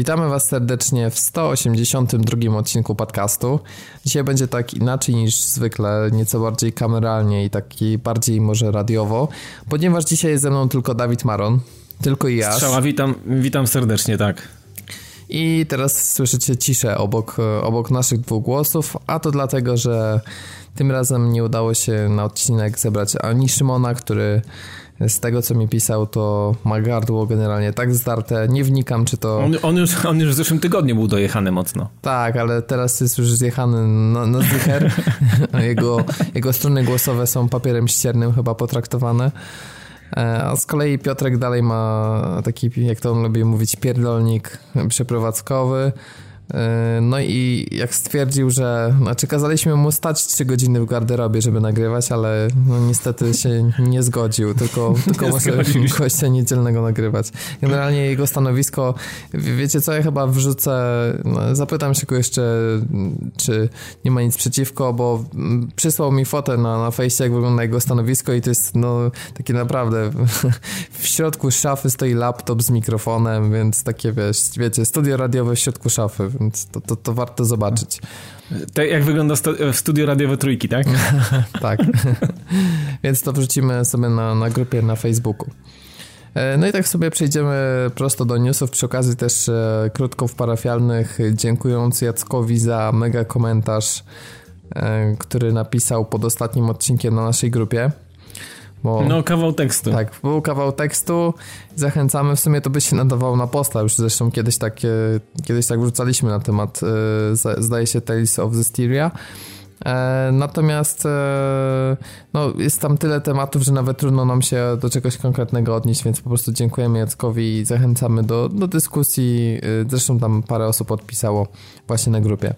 Witamy Was serdecznie w 182 odcinku podcastu. Dzisiaj będzie tak inaczej niż zwykle, nieco bardziej kameralnie i taki bardziej może radiowo, ponieważ dzisiaj jest ze mną tylko Dawid Maron, tylko i ja. Strzała, witam, witam serdecznie, tak. I teraz słyszycie ciszę obok, obok naszych dwóch głosów, a to dlatego, że tym razem nie udało się na odcinek zebrać ani Szymona, który z tego, co mi pisał, to ma gardło generalnie tak zdarte. Nie wnikam, czy to... On, on, już, on już w zeszłym tygodniu był dojechany mocno. Tak, ale teraz jest już zjechany na, na zdycher. jego, jego strony głosowe są papierem ściernym chyba potraktowane. E, a z kolei Piotrek dalej ma taki, jak to on lubi mówić, pierdolnik przeprowadzkowy. E, no i jak stwierdził, że znaczy kazaliśmy mu stać 3 godziny w garderobie, żeby nagrywać, ale no niestety się nie zgodził, tylko, tylko może gościa niedzielnego nagrywać. Generalnie jego stanowisko, wiecie co, ja chyba wrzucę, no, zapytam się go jeszcze, czy nie ma nic przeciwko, bo przysłał mi fotę na, na fejsie, jak wygląda jego stanowisko i to jest no takie naprawdę w środku szafy stoi laptop z mikrofonem, więc takie wiesz, wiecie, studio radiowe w środku szafy, więc to, to, to warto zobaczyć. Tak jak wygląda w studio radiowe trójki, tak? tak. więc to wrzucimy sobie na, na grupie na Facebooku. E, no i tak sobie przejdziemy prosto do newsów. Przy okazji też e, krótko w parafialnych, dziękując Jackowi za mega komentarz, e, który napisał pod ostatnim odcinkiem na naszej grupie. Bo, no, kawał tekstu. Tak, był kawał tekstu. Zachęcamy, w sumie to by się nadawało na posta, już zresztą kiedyś tak, kiedyś tak wrzucaliśmy na temat, e, zdaje się, Tales of Styria. E, natomiast e, no, jest tam tyle tematów, że nawet trudno nam się do czegoś konkretnego odnieść, więc po prostu dziękujemy Jackowi i zachęcamy do, do dyskusji. Zresztą tam parę osób odpisało właśnie na grupie.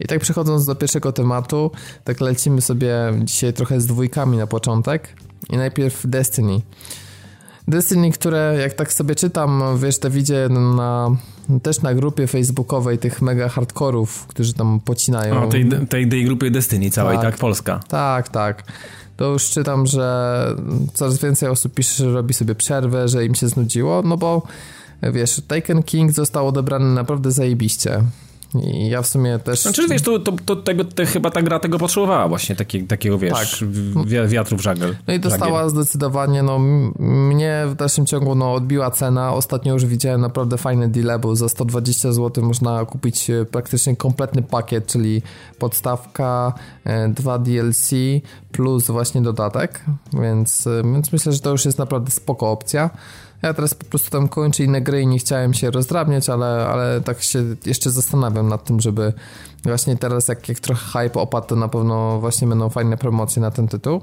I tak przechodząc do pierwszego tematu, tak lecimy sobie dzisiaj trochę z dwójkami na początek. I najpierw Destiny. Destiny, które jak tak sobie czytam, wiesz, to widzę na, też na grupie facebookowej tych mega hardkorów, którzy tam pocinają. O, tej, tej, tej grupie Destiny całej, tak, tak, Polska. Tak, tak. To już czytam, że coraz więcej osób pisze, że robi sobie przerwę, że im się znudziło, no bo wiesz, Taken King został odebrany naprawdę zajebiście. I ja w sumie też... Znaczy wiesz, to, to, to, tego, chyba ta gra tego potrzebowała właśnie, taki, takiego wiesz, tak. wiatru w żagiel. No i dostała zdecydowanie, no mnie w dalszym ciągu no, odbiła cena. Ostatnio już widziałem naprawdę fajny deal, bo za 120 zł można kupić e, praktycznie kompletny pakiet, czyli podstawka, e, dwa DLC plus właśnie dodatek, więc, e, więc myślę, że to już jest naprawdę spoko opcja. Ja teraz po prostu tam kończę inne gry i nie chciałem się rozdrabniać, ale, ale tak się jeszcze zastanawiam nad tym, żeby właśnie teraz jak, jak trochę hype opadł, to na pewno właśnie będą fajne promocje na ten tytuł.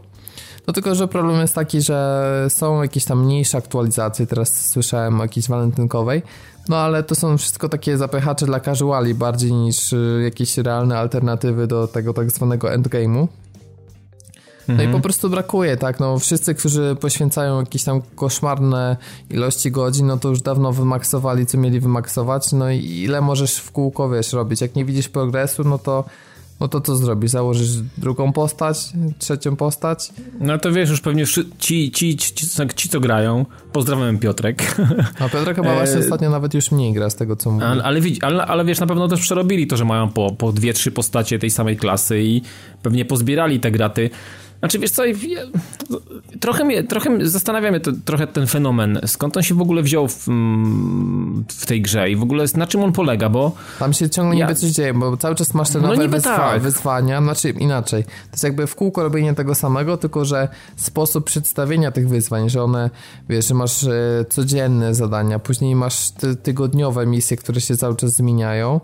No tylko, że problem jest taki, że są jakieś tam mniejsze aktualizacje, teraz słyszałem o jakiejś walentynkowej, no ale to są wszystko takie zapychacze dla casuali bardziej niż y, jakieś realne alternatywy do tego tak zwanego endgame'u. No mhm. i po prostu brakuje, tak, no wszyscy, którzy poświęcają jakieś tam koszmarne ilości godzin, no to już dawno wymaksowali, co mieli wymaksować, no i ile możesz w kółko, wiesz, robić, jak nie widzisz progresu, no to no to co zrobisz? Założysz drugą postać, trzecią postać? No to wiesz, już pewnie ci, ci, ci, ci, co grają, pozdrawiam Piotrek. A Piotrek chyba właśnie e, ostatnio nawet już mniej gra z tego, co mówi. Ale, ale, ale, ale wiesz, na pewno też przerobili to, że mają po, po dwie, trzy postacie tej samej klasy i pewnie pozbierali te graty. Znaczy, wiesz co, trochę, mnie, trochę zastanawia mnie to, trochę ten fenomen, skąd on się w ogóle wziął w, w tej grze i w ogóle na czym on polega, bo... Tam się ciągle ja... niby coś dzieje, bo cały czas masz te no nowe no wyzwa tak. wyzwania, znaczy inaczej, to jest jakby w kółko robienie tego samego, tylko że sposób przedstawienia tych wyzwań, że one, wiesz, że masz e, codzienne zadania, później masz ty tygodniowe misje, które się cały czas zmieniają,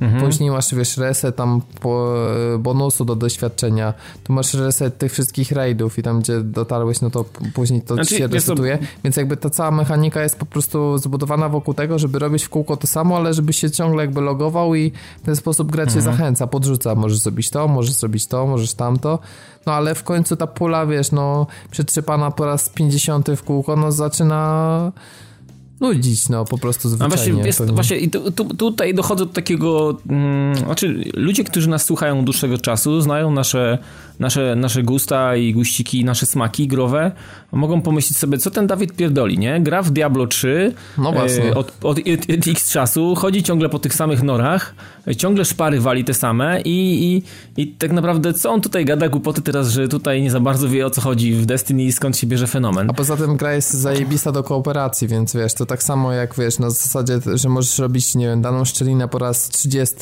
mhm. Później masz, wiesz, reset tam e, bonusu do doświadczenia. Tu masz reset tych wszystkich raidów i tam, gdzie dotarłeś, no to później to znaczy, się resetuje. To... Więc jakby ta cała mechanika jest po prostu zbudowana wokół tego, żeby robić w kółko to samo, ale żeby się ciągle jakby logował i w ten sposób gra cię mhm. zachęca, podrzuca. Możesz zrobić to, możesz zrobić to, możesz tamto. No ale w końcu ta pula, wiesz, no przetrzepana po raz 50 w kółko, no zaczyna nudzić, no po prostu zwyczajnie. A właśnie, jest, właśnie i tu, tu, tutaj dochodzę do takiego, mm, znaczy ludzie, którzy nas słuchają dłuższego czasu, znają nasze, nasze, nasze gusta i guściki, nasze smaki growe, mogą pomyśleć sobie, co ten Dawid pierdoli, nie? Gra w Diablo 3 no właśnie. E, od, od, od, x czasu, chodzi ciągle po tych samych norach, ciągle szpary wali te same i, i, i tak naprawdę co on tutaj gada głupoty teraz, że tutaj nie za bardzo wie o co chodzi w Destiny i skąd się bierze fenomen. A poza tym gra jest zajebista do kooperacji, więc wiesz, to tak samo jak wiesz, na zasadzie, że możesz robić, nie wiem, daną szczelinę po raz 30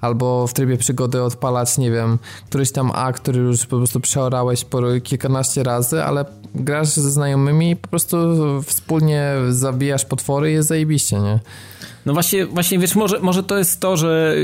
albo w trybie przygody odpalać, nie wiem, któryś tam akt, który już po prostu przeorałeś po kilkanaście razy, ale grasz ze znajomymi i po prostu wspólnie zabijasz potwory i jest zajebiście, nie? No właśnie, właśnie wiesz, może, może to jest to, że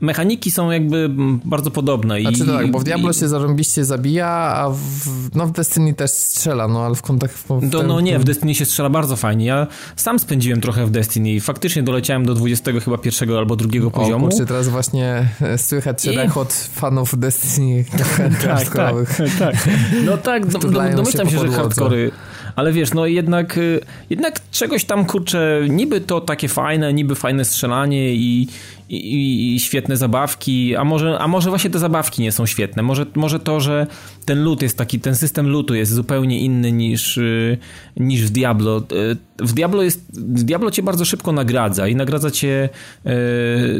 mechaniki są jakby bardzo podobne. I, znaczy tak, bo w Diablo i... się zarąbiście zabija, a w, no w Destiny też strzela, no ale w kontekście... No, no nie, w Destiny się strzela bardzo fajnie. Ja sam spędziłem trochę w Destiny i faktycznie doleciałem do 20 chyba pierwszego albo drugiego poziomu. O teraz właśnie e, słychać I... rechot fanów Destiny tak, tak, tak. No tak, no, no, domyślam się, się że hardcory ale wiesz, no jednak, y, jednak czegoś tam, kurczę, niby to takie fajne, niby fajne strzelanie i, i, i, świetne zabawki, a może, a może właśnie te zabawki nie są świetne, może, może to, że ten loot jest taki, ten system lootu jest zupełnie inny niż, y, niż w Diablo. Y, w Diablo jest, w Diablo cię bardzo szybko nagradza i nagradza cię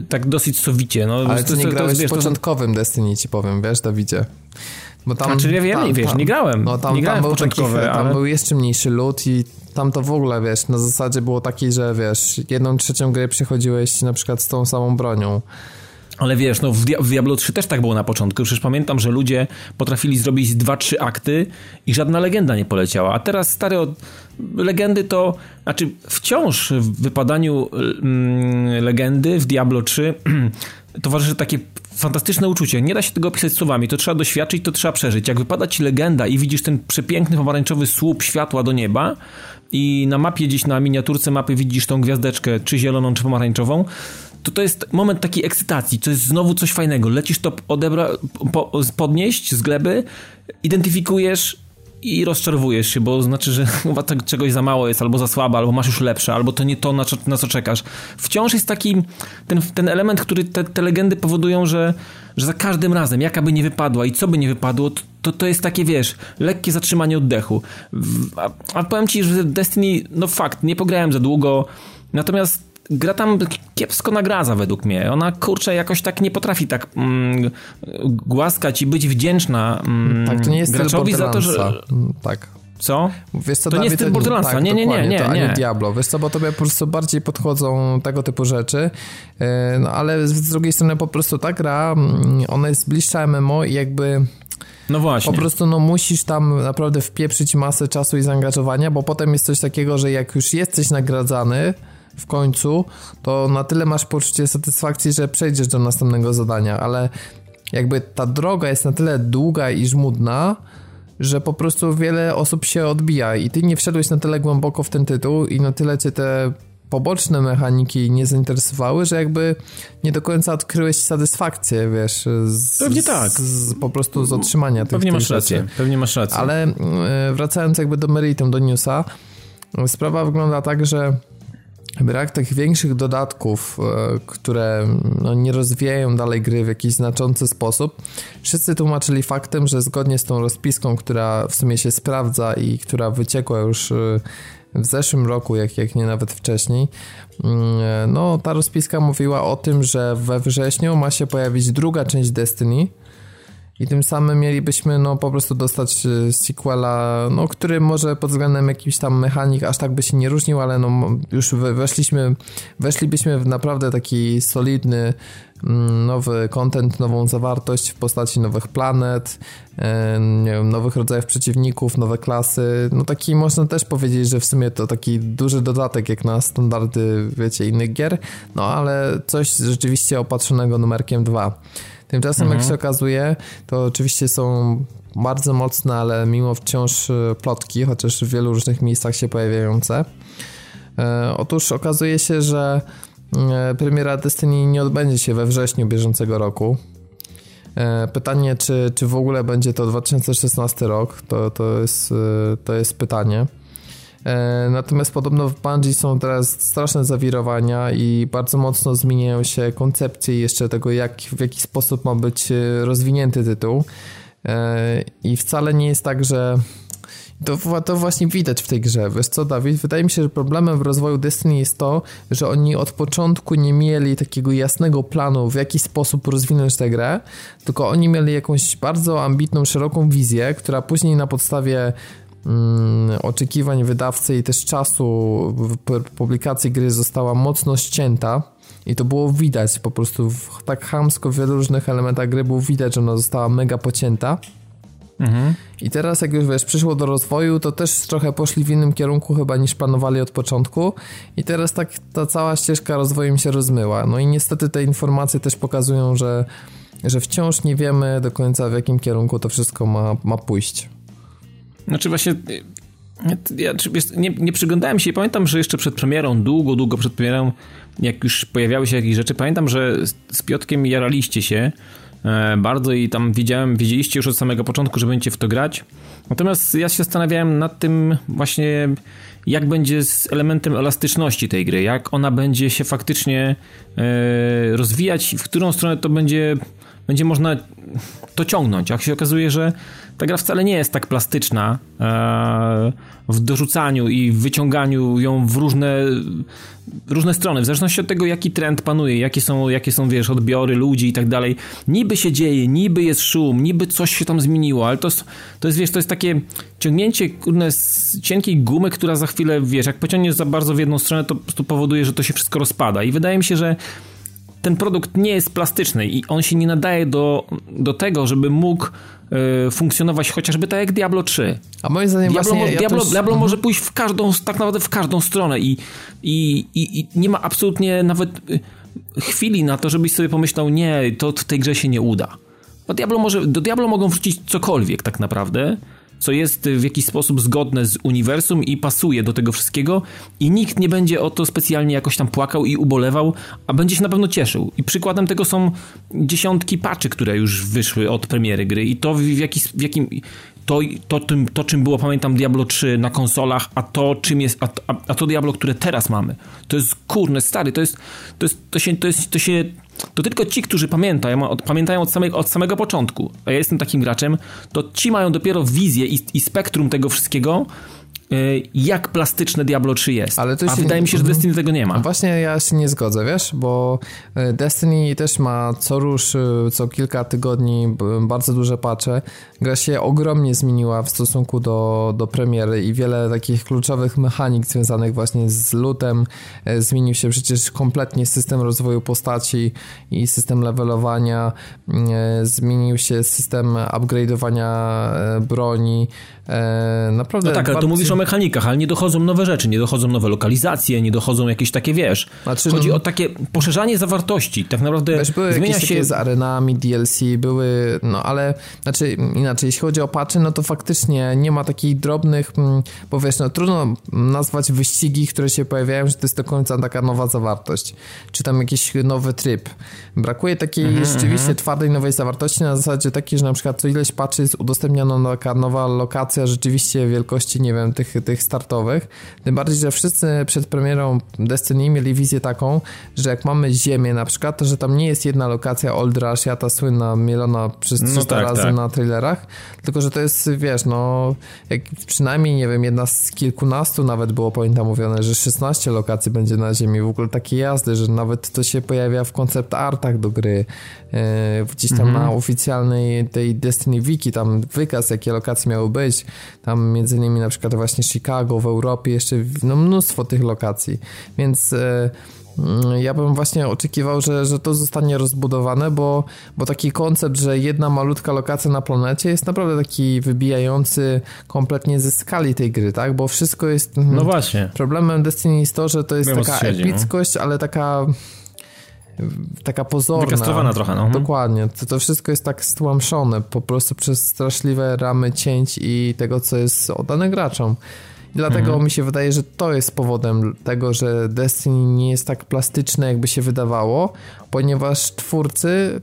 tak dosyć sowicie. No, Ale ty nie to, grałeś to, wiesz, w początkowym to... Destiny, ci powiem, wiesz, Dawidzie. Bo tam, znaczy, ja wiem, tam, wiesz, tam, nie grałem. No tam, nie grałem tam, był taki, ale... tam był jeszcze mniejszy lód i tam to w ogóle, wiesz, na zasadzie było takie, że wiesz, jedną trzecią gry przychodziłeś na przykład z tą samą bronią. Ale wiesz, no w, Diablo 3 też tak było na początku. Przecież pamiętam, że ludzie potrafili zrobić 2-3 akty i żadna legenda nie poleciała. A teraz stare od... legendy to, znaczy wciąż w wypadaniu mm, legendy w Diablo 3 towarzyszy takie fantastyczne uczucie. Nie da się tego opisać słowami. To trzeba doświadczyć, to trzeba przeżyć. Jak wypada ci legenda i widzisz ten przepiękny pomarańczowy słup światła do nieba i na mapie gdzieś na miniaturce mapy widzisz tą gwiazdeczkę, czy zieloną, czy pomarańczową, to to jest moment takiej ekscytacji. To jest znowu coś fajnego. Lecisz to odebra, po, podnieść z gleby, identyfikujesz i rozczarowujesz się, bo znaczy, że chyba tak czegoś za mało jest, albo za słabe, albo masz już lepsze, albo to nie to, na co, na co czekasz. Wciąż jest taki ten, ten element, który te, te legendy powodują, że, że za każdym razem, jaka by nie wypadła i co by nie wypadło, to, to jest takie, wiesz, lekkie zatrzymanie oddechu. A, a powiem ci, że Destiny, no fakt, nie pograłem za długo, natomiast gra tam kiepsko nagradza według mnie. Ona, kurczę, jakoś tak nie potrafi tak mm, głaskać i być wdzięczna mm, tak, to nie jest graczowi za to, że... Mm, tak. Co? Wiesz co, to Dawid, nie jest ten Borderlandsa. Tak, nie, nie, nie, nie, to nie. Diablo. Wiesz co, bo tobie po prostu bardziej podchodzą tego typu rzeczy, e, no ale z drugiej strony po prostu ta gra, mm, ona jest bliższa MMO i jakby... No właśnie. Po prostu no musisz tam naprawdę wpieprzyć masę czasu i zaangażowania, bo potem jest coś takiego, że jak już jesteś nagradzany, w końcu, to na tyle masz poczucie satysfakcji, że przejdziesz do następnego zadania, ale jakby ta droga jest na tyle długa i żmudna, że po prostu wiele osób się odbija i ty nie wszedłeś na tyle głęboko w ten tytuł i na tyle cię te poboczne mechaniki nie zainteresowały, że jakby nie do końca odkryłeś satysfakcję, wiesz, z, Pewnie tak. Z, po prostu z otrzymania tych Pewnie masz rzeczy. rację, pewnie masz rację. Ale e, wracając jakby do meritum, do newsa, sprawa wygląda tak, że brak tych większych dodatków, e, które no, nie rozwijają dalej gry w jakiś znaczący sposób, wszyscy tłumaczyli faktem, że zgodnie z tą rozpiską, która w sumie się sprawdza i która wyciekła już e, w zeszłym roku, jak, jak nie nawet wcześniej, mm, e, no ta rozpiska mówiła o tym, że we wrześniu ma się pojawić druga część Destiny, i tym samym mielibyśmy no po prostu dostać e, sequela, no który może pod względem jakiś tam mechanik aż tak by się nie różnił, ale no już weszliśmy, weszlibyśmy w naprawdę taki solidny mm, nowy content, nową zawartość w postaci nowych planet, nie wiem, nowych rodzajów przeciwników, nowe klasy. No taki można też powiedzieć, że w sumie to taki duży dodatek jak na standardy, wiecie, innych gier, no ale coś rzeczywiście opatrzonego numerkiem 2. Tymczasem, mhm. jak się okazuje, to oczywiście są bardzo mocne, ale mimo wciąż e, plotki, chociaż w wielu różnych miejscach się pojawiające. E, otóż okazuje się, że e, premiera Destiny nie odbędzie się we wrześniu bieżącego roku. Pytanie, czy, czy w ogóle będzie to 2016 rok, to, to, jest, to jest pytanie. E, natomiast podobno w Bungie są teraz straszne zawirowania i bardzo mocno zmieniają się koncepcje jeszcze tego, jak, w jaki sposób ma być e, rozwinięty tytuł. E, I wcale nie jest tak, że to, to właśnie widać w tej grze. Wiesz co, Dawid? Wydaje mi się, że problemem w rozwoju Destiny jest to, że oni od początku nie mieli takiego jasnego planu, w jaki sposób rozwinąć tę grę, tylko oni mieli jakąś bardzo ambitną, szeroką wizję, która później na podstawie oczekiwań wydawcy i też czasu publikacji gry została mocno ścięta. I to było widać po prostu w, tak hamsko w wielu różnych elementach gry było widać, że ona została mega pocięta. Mhm. I teraz jak już wiesz, przyszło do rozwoju, to też trochę poszli w innym kierunku chyba niż planowali od początku i teraz tak ta cała ścieżka rozwoju się rozmyła. No i niestety te informacje też pokazują, że, że wciąż nie wiemy do końca w jakim kierunku to wszystko ma, ma pójść. Znaczy właśnie ja nie, nie przyglądałem się i pamiętam, że jeszcze przed premierą, długo, długo przed premierą, jak już pojawiały się jakieś rzeczy, pamiętam, że z Piotkiem jaraliście się E, bardzo i tam widziałem, wiedzieliście już od samego początku, że będziecie w to grać. Natomiast ja się zastanawiałem nad tym właśnie, jak będzie z elementem elastyczności tej gry, jak ona będzie się faktycznie e, rozwijać, w którą stronę to będzie, będzie można to ciągnąć. Jak się okazuje, że ta gra wcale nie jest tak plastyczna e, w dorzucaniu i wyciąganiu ją w różne, różne strony, w zależności od tego, jaki trend panuje, jakie są, jakie są, wiesz, odbiory ludzi i tak dalej. Niby się dzieje, niby jest szum, niby coś się tam zmieniło, ale to jest, to jest wiesz, to jest takie ciągnięcie, z cienkiej gumy, która za chwilę, wiesz, jak pociągniesz za bardzo w jedną stronę, to po prostu powoduje, że to się wszystko rozpada i wydaje mi się, że ten produkt nie jest plastyczny i on się nie nadaje do, do tego, żeby mógł funkcjonować chociażby tak jak Diablo 3. A moim zdaniem Diablo, właśnie... Diablo, ja też... Diablo może pójść w każdą, tak naprawdę w każdą stronę i, i, i, i nie ma absolutnie nawet y, chwili na to, żebyś sobie pomyślał, nie, to w tej grze się nie uda. Bo Diablo może, do Diablo mogą wrzucić cokolwiek tak naprawdę, co jest w jakiś sposób zgodne z uniwersum i pasuje do tego wszystkiego i nikt nie będzie o to specjalnie jakoś tam płakał i ubolewał, a będzie się na pewno cieszył. I przykładem tego są dziesiątki patchy, które już wyszły od premiery gry i to w, jaki, w jakim to, to, tym, to, czym było, pamiętam, Diablo 3 na konsolach, a to, czym jest, a, a, a to Diablo, które teraz mamy. To jest kurne, stary, to jest, to jest, to się, to jest, to się, to tylko ci, którzy pamiętają, od, pamiętają od samego, od samego początku, a ja jestem takim graczem, to ci mają dopiero wizję i, i spektrum tego wszystkiego, jak plastyczne Diablo 3 jest. Ale to A się... wydaje mi się, że Destiny tego nie ma. Właśnie ja się nie zgodzę, wiesz, bo y, Destiny też ma co rusz, y, co kilka tygodni bardzo duże patche. Gra się ogromnie zmieniła w stosunku do, do premiery i wiele takich kluczowych mechanik związanych właśnie z lutem. Zmienił się przecież kompletnie system rozwoju postaci i system levelowania. Zmienił się system upgrade'owania broni. Naprawdę. No tak, ale bardzo... tu mówisz o mechanikach, ale nie dochodzą nowe rzeczy, nie dochodzą nowe lokalizacje, nie dochodzą jakieś takie, wiesz, znaczy, chodzi no, o takie poszerzanie zawartości, tak naprawdę wiesz, były zmienia jakieś się... z arenami, DLC, były, no ale, znaczy inaczej, jeśli chodzi o patchy, no to faktycznie nie ma takich drobnych, mm, bo wiesz, no trudno nazwać wyścigi, które się pojawiają, że to jest do końca taka nowa zawartość, czy tam jakiś nowy tryb. Brakuje takiej mm -hmm, rzeczywiście -hmm. twardej nowej zawartości na zasadzie takiej, że na przykład co ileś patchy jest udostępniano taka nowa lokacja rzeczywiście wielkości, nie wiem, tych, tych startowych. Tym bardziej, że wszyscy przed premierą Destiny mieli wizję taką, że jak mamy Ziemię na przykład, to że tam nie jest jedna lokacja Old Rush, ja ta słynna, mielona przez 300 no tak, razy tak. na trailerach, tylko że to jest, wiesz, no jak przynajmniej, nie wiem, jedna z kilkunastu nawet było, pamiętam, mówione, że 16 lokacji będzie na Ziemi. W ogóle takie jazdy, że nawet to się pojawia w koncept artach do gry, E, gdzieś tam mhm. na oficjalnej tej Destiny Wiki, tam wykaz, jakie lokacje miały być, tam między innymi na przykład właśnie Chicago w Europie, jeszcze no, mnóstwo tych lokacji, więc e, mm, ja bym właśnie oczekiwał, że, że to zostanie rozbudowane, bo, bo taki koncept, że jedna malutka lokacja na planecie jest naprawdę taki wybijający kompletnie ze skali tej gry, tak? Bo wszystko jest... Mhm, no właśnie. Problemem Destiny jest to, że to jest taka siedzi, no. epickość, no. ale taka taka pozorna. Wykastrowana trochę, no. Mhm. Dokładnie. To, to wszystko jest tak stłamszone po prostu przez straszliwe ramy cięć i tego, co jest oddane graczom. I dlatego mhm. mi się wydaje, że to jest powodem tego, że Destiny nie jest tak plastyczne, jakby się wydawało, ponieważ twórcy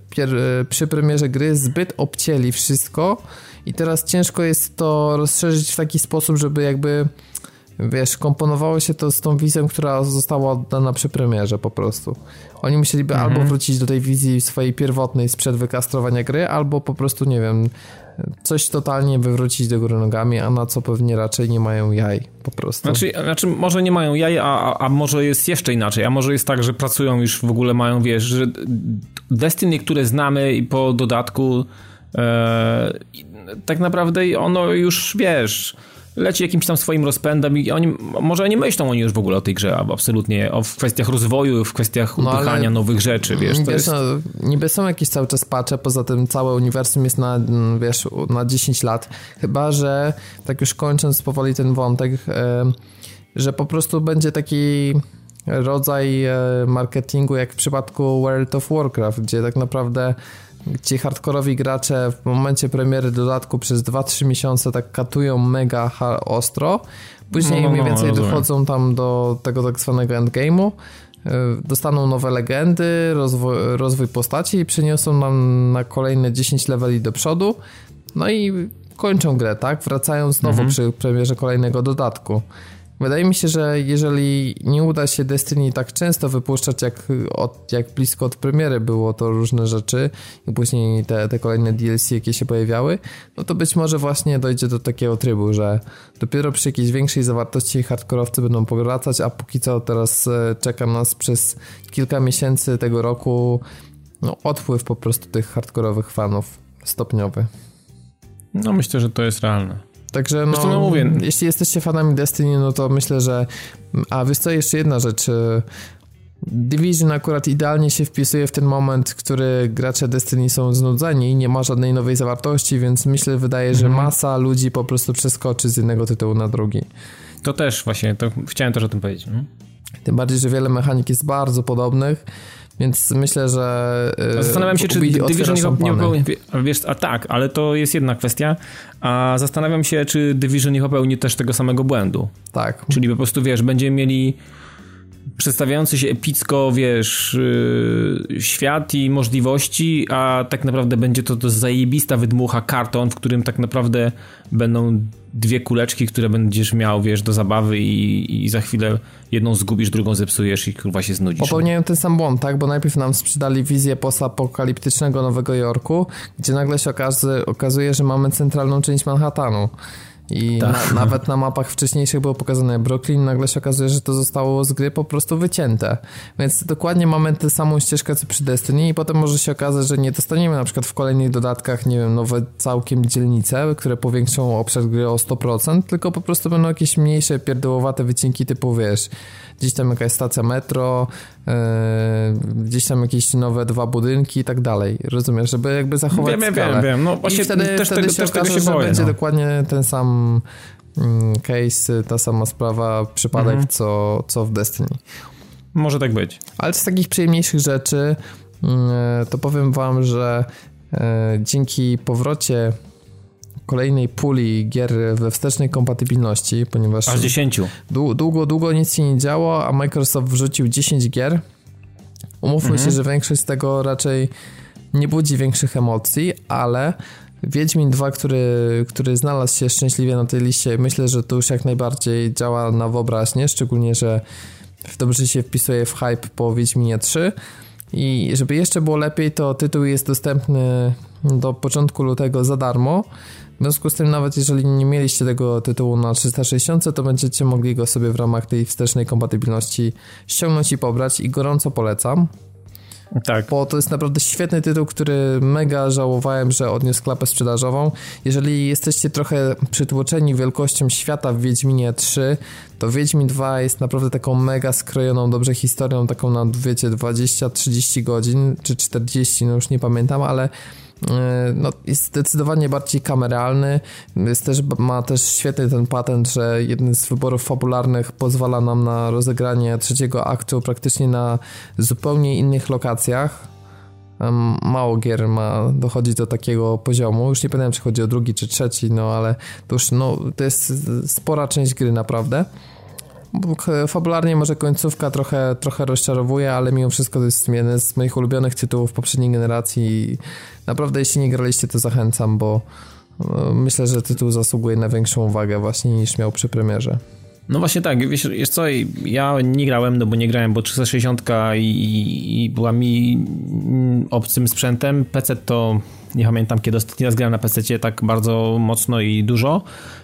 przy premierze gry zbyt obcięli wszystko i teraz ciężko jest to rozszerzyć w taki sposób, żeby jakby wiesz, komponowało się to z tą wizją, która została oddana przy premierze po prostu. Oni musieliby mhm. albo wrócić do tej wizji swojej pierwotnej sprzed wykastrowania gry, albo po prostu, nie wiem, coś totalnie wywrócić do góry nogami, a na co pewnie raczej nie mają jaj po prostu. Znaczy, znaczy może nie mają jaj, a, a, a może jest jeszcze inaczej, a może jest tak, że pracują już w ogóle mają, wiesz, że Destiny, które znamy i po dodatku e, tak naprawdę ono już, wiesz leci jakimś tam swoim rozpędem i oni, może nie myślą oni już w ogóle o tej grze, absolutnie, o w kwestiach rozwoju, w kwestiach no, upychania nowych rzeczy, wiesz. To jest... no, niby są jakieś cały czas patche, poza tym całe uniwersum jest na, wiesz, na 10 lat, chyba, że tak już kończąc powoli ten wątek, że po prostu będzie taki rodzaj e, marketingu jak w przypadku World of Warcraft, gdzie tak naprawdę ci hardkorowi gracze w momencie premiery dodatku przez 2-3 miesiące tak katują mega ostro, później no, no, mniej no, więcej dochodzą tam do tego tak zwanego endgame'u, e, dostaną nowe legendy, rozwój, rozwój postaci i przyniosą nam na kolejne 10 leveli do przodu, no i kończą grę, tak? Wracają znowu mhm. przy premierze kolejnego dodatku. Wydaje mi się, że jeżeli nie uda się Destiny tak często wypuszczać, jak, od, jak blisko od premiery było to różne rzeczy i później te, te kolejne DLC, jakie się pojawiały, no to być może właśnie dojdzie do takiego trybu, że dopiero przy jakiejś większej zawartości hardkorowcy będą powracać, a póki co teraz e, czeka nas przez kilka miesięcy tego roku no, odpływ po prostu tych hardkorowych fanów stopniowy. No myślę, że to jest realne. Także no, no mówię. jeśli jesteście fanami Destiny, no to myślę, że... A wiesz co, jeszcze jedna rzecz. E, Division akurat idealnie się wpisuje w ten moment, który gracze Destiny są znudzeni i nie ma żadnej nowej zawartości, więc myślę, wydaje, że mhm. masa ludzi po prostu przeskoczy z jednego tytułu na drugi. To też właśnie, to chciałem też o tym powiedzieć. Mhm. Tym bardziej, że wiele mechanik jest bardzo podobnych więc myślę, że. E, zastanawiam się, czy Division nie, popełni. Wiesz, a tak, ale to jest jedna kwestia. A zastanawiam się, czy Division nie popełni też tego samego błędu. Tak. Czyli po prostu wiesz, będziemy mieli przedstawiający się epicko, wiesz, yy, świat i możliwości, a tak naprawdę będzie to, to zajebista wydmucha karton, w którym tak naprawdę będą dwie kuleczki, które będziesz miał, wiesz, do zabawy i, i za chwilę jedną zgubisz, drugą zepsujesz i kurwa się znudzisz. Popełniają ten sam błąd, tak? Bo najpierw nam sprzedali wizję postapokaliptycznego Nowego Jorku, gdzie nagle się okazuje, okazuje że mamy centralną część Manhattanu. I tak. na, nawet na mapach wcześniejszych było pokazane Brooklyn, nagle się okazuje, że to zostało z gry po prostu wycięte. Więc dokładnie mamy tę samą ścieżkę co przy Destiny i potem może się okazać, że nie dostaniemy na przykład w kolejnych dodatkach, nie wiem, nowe całkiem dzielnice, które powiększą obszar gry o 100%, tylko po prostu będą jakieś mniejsze, pierdołowate wycinki typu, wiesz, gdzieś tam jakaś stacja metro, gdzieś tam jakieś nowe dwa budynki i tak dalej. Rozumiesz, żeby jakby zachować wiem, skalę. Wiem, wiem, No właśnie I wtedy, też wtedy tego, się też okaże, się że boję, będzie no. dokładnie ten sam mm, case, ta sama sprawa, przypadek, mhm. co, co w Destiny. Może tak być. Ale z takich przyjemniejszych rzeczy mm, to powiem wam, że e, dzięki powrocie kolejnej puli gier we wstecznej kompatybilności, ponieważ... Aż 10. Długo, długo nic się nie działo, a Microsoft wrzucił 10 gier. Umówmy mhm. się, że większość z tego raczej nie budzi większych emocji, ale Wiedźmin 2, który, który znalazł się szczęśliwie na tej liście, myślę, że to już jak najbardziej działa na wyobraźnię, szczególnie, że dobrze się wpisuje w hype po Wiedźminie 3. I żeby jeszcze było lepiej, to tytuł jest dostępny do początku lutego za darmo. W związku z tym, nawet jeżeli nie mieliście tego tytułu na 360, to będziecie mogli go sobie w ramach tej wstecznej kompatybilności ściągnąć i pobrać i gorąco polecam. Tak. Bo to jest naprawdę świetny tytuł, który mega żałowałem, że odniósł klapę sprzedażową. Jeżeli jesteście trochę przytłoczeni wielkością świata w Wiedźminie 3, to Wiedźmin 2 jest naprawdę taką mega skrojoną dobrze historią, taką na wiecie 20-30 godzin, czy 40, no już nie pamiętam, ale no, jest zdecydowanie bardziej kameralny. Jest też, ma też świetny ten patent, że jeden z wyborów fabularnych pozwala nam na rozegranie trzeciego aktu praktycznie na zupełnie innych lokacjach. Mało gier ma dochodzić do takiego poziomu. Już nie pamiętam, czy chodzi o drugi czy trzeci, no ale to już no, to jest spora część gry naprawdę. Fabularnie może końcówka trochę, trochę rozczarowuje, ale mimo wszystko to jest jeden z moich ulubionych tytułów poprzedniej generacji. Naprawdę, jeśli nie graliście, to zachęcam, bo e, myślę, że tytuł zasługuje na większą uwagę właśnie niż miał przy premierze. No właśnie tak, wiesz, wiesz co, ja nie grałem, no bo nie grałem, bo 360 i, i była mi obcym sprzętem. PC to nie pamiętam kiedy ostatni raz grałem na PC tak bardzo mocno i dużo.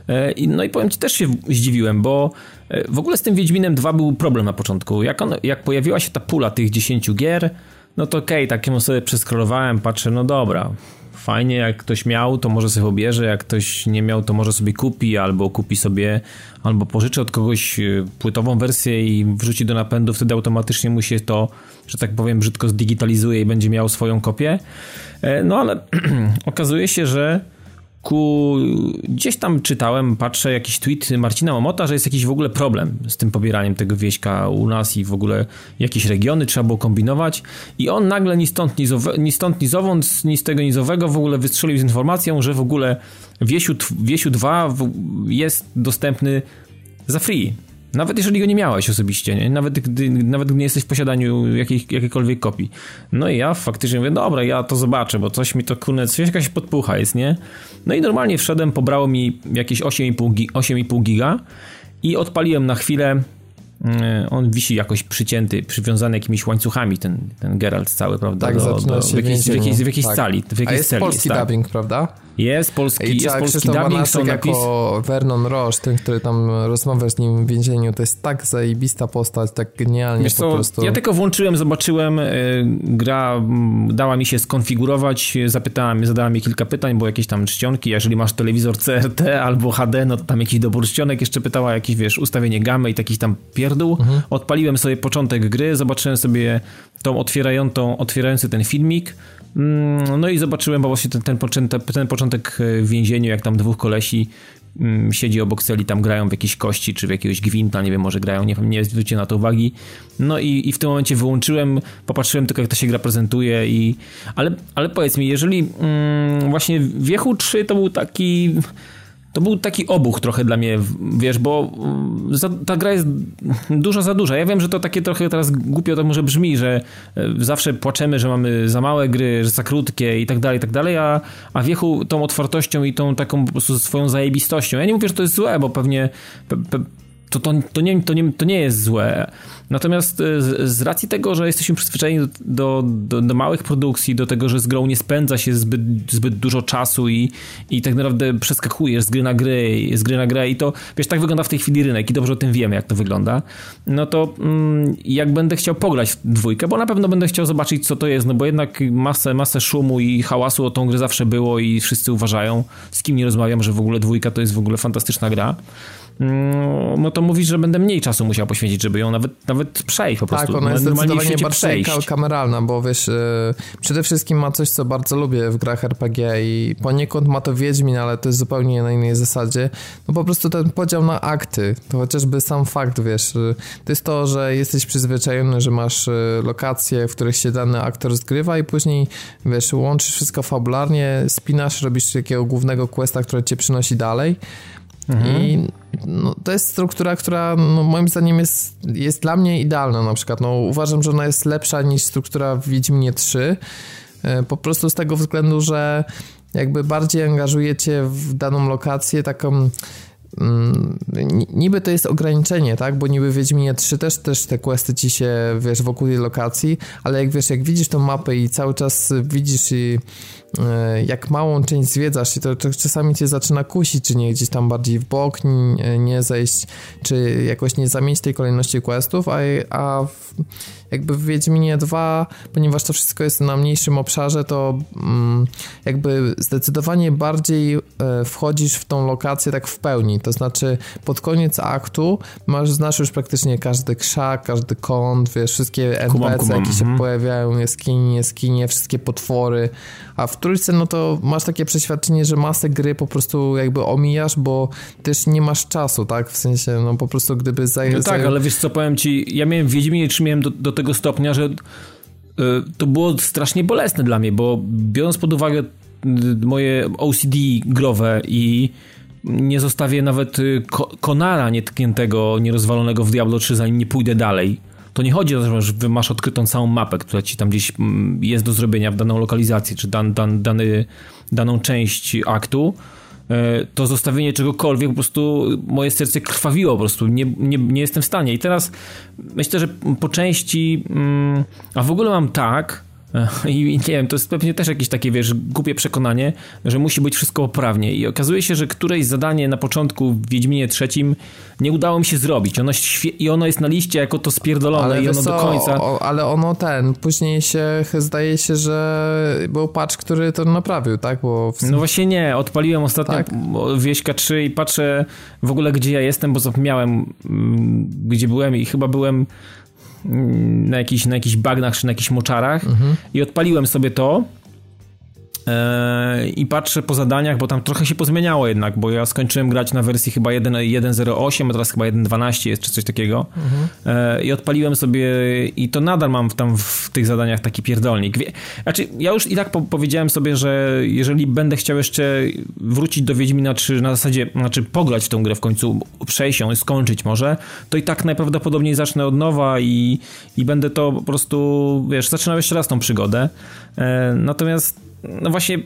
E, no i powiem ci, też się zdziwiłem, bo e, w ogóle z tym Wiedźminem 2 był problem na początku. Jak, on, jak pojawiła się ta pula tych 10 gier, no to okej, okay, takiemu sobie przeskrolowałem, patrzę, no dobra, fajnie, jak ktoś miał, to może sobie obierze, jak ktoś nie miał, to może sobie kupi, albo kupi sobie, albo pożyczy od kogoś e, płytową wersję i wrzuci do napędu, wtedy automatycznie mu się to, że tak powiem, brzydko zdigitalizuje i będzie miał swoją kopię. E, no ale okazuje się, że ku... Gdzieś tam czytałem, patrzę, jakiś tweet Marcina Omota, że jest jakiś w ogóle problem z tym pobieraniem tego wieśka u nas i w ogóle jakieś regiony trzeba było kombinować i on nagle ni stąd, ni, zowe, ni stąd, ni zowąd, ni z tego, ni z owego w ogóle wystrzelił z informacją, że w ogóle Wiesiu, Wiesiu 2 jest dostępny za free. Nawet jeżeli go nie miałeś osobiście, nie? Nawet, gdy, nawet gdy nie jesteś w posiadaniu jakiej, jakiejkolwiek kopii. No i ja faktycznie mówię, dobra, ja to zobaczę, bo coś mi to, kurde, coś jakaś podpucha jest, nie? No i normalnie wszedłem, pobrało mi jakieś 8,5 giga i odpaliłem na chwilę E, on wisi jakoś przycięty, przywiązany jakimiś łańcuchami, ten, ten Geralt cały, prawda? Tak, do, do, w, jakiejś, w jakiejś, w jakiejś tak. sali. W jakiejś A jest polski jest, tak. dubbing, prawda? Jest polski, I jest polski dubbing, są napis... jako Vernon Roche, ten, który tam rozmawia z nim w więzieniu, to jest tak zajebista postać, tak genialnie Wiesz po co, prostu. Ja tylko włączyłem, zobaczyłem, yy, gra dała mi się skonfigurować, zapytałem, zadała mi kilka pytań, bo jakieś tam czcionki, jeżeli masz telewizor CRT albo HD, no to tam jakiś dobór czcionek, jeszcze pytała jakieś, wiesz, ustawienie gamy i takich tam pierdół. Mhm. Odpaliłem sobie początek gry, zobaczyłem sobie tą otwierającą, otwierający ten filmik, mm, no i zobaczyłem właśnie ten, ten, początek, ten początek w więzieniu, jak tam dwóch kolesi mm, siedzi obok celi, tam grają w jakieś kości, czy w jakiegoś gwinta, nie wiem, może grają, nie, nie zwróciłem na to uwagi. No i, i w tym momencie wyłączyłem, popatrzyłem tylko, jak ta się gra prezentuje i... Ale, ale powiedz mi, jeżeli mm, właśnie Wiechu 3 to był taki to był taki obuch trochę dla mnie, wiesz, bo mm, za, ta gra jest dużo za duża. Ja wiem, że to takie trochę teraz głupio to może brzmi, że e, zawsze płaczemy, że mamy za małe gry, że za krótkie i tak dalej, i tak dalej, a, a wiechu tą otwartością i tą taką po prostu swoją zajebistością. Ja nie mówię, że to jest złe, bo pewnie pe, pe, to, to, to, nie, to, nie, to nie jest złe. Natomiast e, z, z racji tego, że jesteśmy przyzwyczajeni do, do, do, małych produkcji, do tego, że z grą nie spędza się zbyt, zbyt dużo czasu i, i tak naprawdę przeskakujesz z gry na gry, z gry na grę i to, wiesz, tak wygląda w tej chwili rynek i dobrze o tym wiemy, jak to wygląda, no to mm, jak będę chciał pograć w dwójkę, bo na pewno będę chciał zobaczyć, co to jest, no bo jednak masę, masę szumu i hałasu o tą grę zawsze było i wszyscy uważają, z kim nie rozmawiam, że w ogóle dwójka to jest w ogóle fantastyczna gra. Mm, no to mówisz, że będę mniej czasu musiał poświęcić, żeby ją nawet, nawet przejść po prostu. Tak, ona jest zdecydowanie bardziej przejść. kameralna, bo wiesz, yy, przede wszystkim ma coś, co bardzo lubię w grach RPG i poniekąd ma to Wiedźmin, ale to jest zupełnie na innej zasadzie. No po prostu ten podział na akty, to chociażby sam fakt, wiesz, yy, to jest to, że jesteś przyzwyczajony, że masz yy, lokacje, w których się dany aktor zgrywa i później, wiesz, łączysz wszystko fabularnie, spinasz, robisz takiego głównego questa, który cię przynosi dalej. Mhm. I no, to jest struktura, która no, moim zdaniem jest, jest dla mnie idealna na przykład. No, uważam, że ona jest lepsza niż struktura w Wiedźminie 3. E, po prostu z tego względu, że jakby bardziej angażujecie w daną lokację taką Mm, niby to jest ograniczenie, tak? Bo niby w Wiedźminie 3 też, też te questy ci się, wiesz, wokół tej lokacji, ale jak wiesz, jak widzisz tą mapę i cały czas widzisz i jak małą część zwiedzasz i to, to czasami cię zaczyna kusić, czy nie gdzieś tam bardziej w bok nie, nie zejść, czy jakoś nie zamienić tej kolejności questów, a, a w, jakby w Wiedźminie 2, ponieważ to wszystko jest na mniejszym obszarze, to mm, jakby zdecydowanie bardziej e, wchodzisz w tą lokację tak w pełni, to znaczy pod koniec aktu masz, znasz już praktycznie każdy krzak, każdy kąt, wiesz, wszystkie NPC, jakie się mhm. pojawiają, jaskinie, jaskinie, wszystkie potwory, a w trójce no to masz takie przeświadczenie, że masę gry po prostu jakby omijasz, bo też nie masz czasu, tak, w sensie, no po prostu gdyby zająć... No tak, ale wiesz co, powiem ci, ja miałem w Wiedźminie 3 miałem do, do tego stopnia, że y, to było strasznie bolesne dla mnie, bo biorąc pod uwagę y, moje OCD growe i nie zostawię nawet y, konara nietkniętego, nierozwalonego w Diablo 3, zanim nie pójdę dalej. To nie chodzi o to, że masz odkrytą całą mapę, która ci tam gdzieś mm, jest do zrobienia w daną lokalizację, czy dan, dan, dany, daną część aktu, e, to zostawienie czegokolwiek, po prostu moje serce krwawiło, po prostu nie, nie, nie jestem w stanie. I teraz myślę, że po części, mm, a w ogóle mam tak, I nie wiem, to jest pewnie też jakieś takie, wiesz, głupie przekonanie, że musi być wszystko poprawnie. I okazuje się, że któreś zadanie na początku w Wiedźminie trzecim nie udało mi się zrobić. Ono I ono jest na liście jako to spierdolone ale i ono co, do końca... O, ale ono ten, później się zdaje się, że był patch, który to naprawił, tak? Bo w... No właśnie nie. Odpaliłem ostatnio tak? Wieśka 3 i patrzę w ogóle, gdzie ja jestem, bo zapomniałem, mm, gdzie byłem i chyba byłem na jakichś, na jakichś bagnach czy na jakichś moczarach mhm. i odpaliłem sobie to I patrzę po zadaniach, bo tam trochę się pozmieniało jednak, bo ja skończyłem grać na wersji chyba 1.08, a teraz chyba 1.12 jest, czy coś takiego. Mhm. Eee, I odpaliłem sobie i to nadal mam tam w tych zadaniach taki pierdolnik. Znaczy, ja już i tak po powiedziałem sobie, że jeżeli będę chciał jeszcze wrócić do Wiedźmina, czy na zasadzie, znaczy pograć w tą grę w końcu, przejść ją i skończyć może, to i tak najprawdopodobniej zacznę od nowa i, i będę to po prostu, wiesz, zaczynał jeszcze raz tą przygodę. Eee, natomiast no właśnie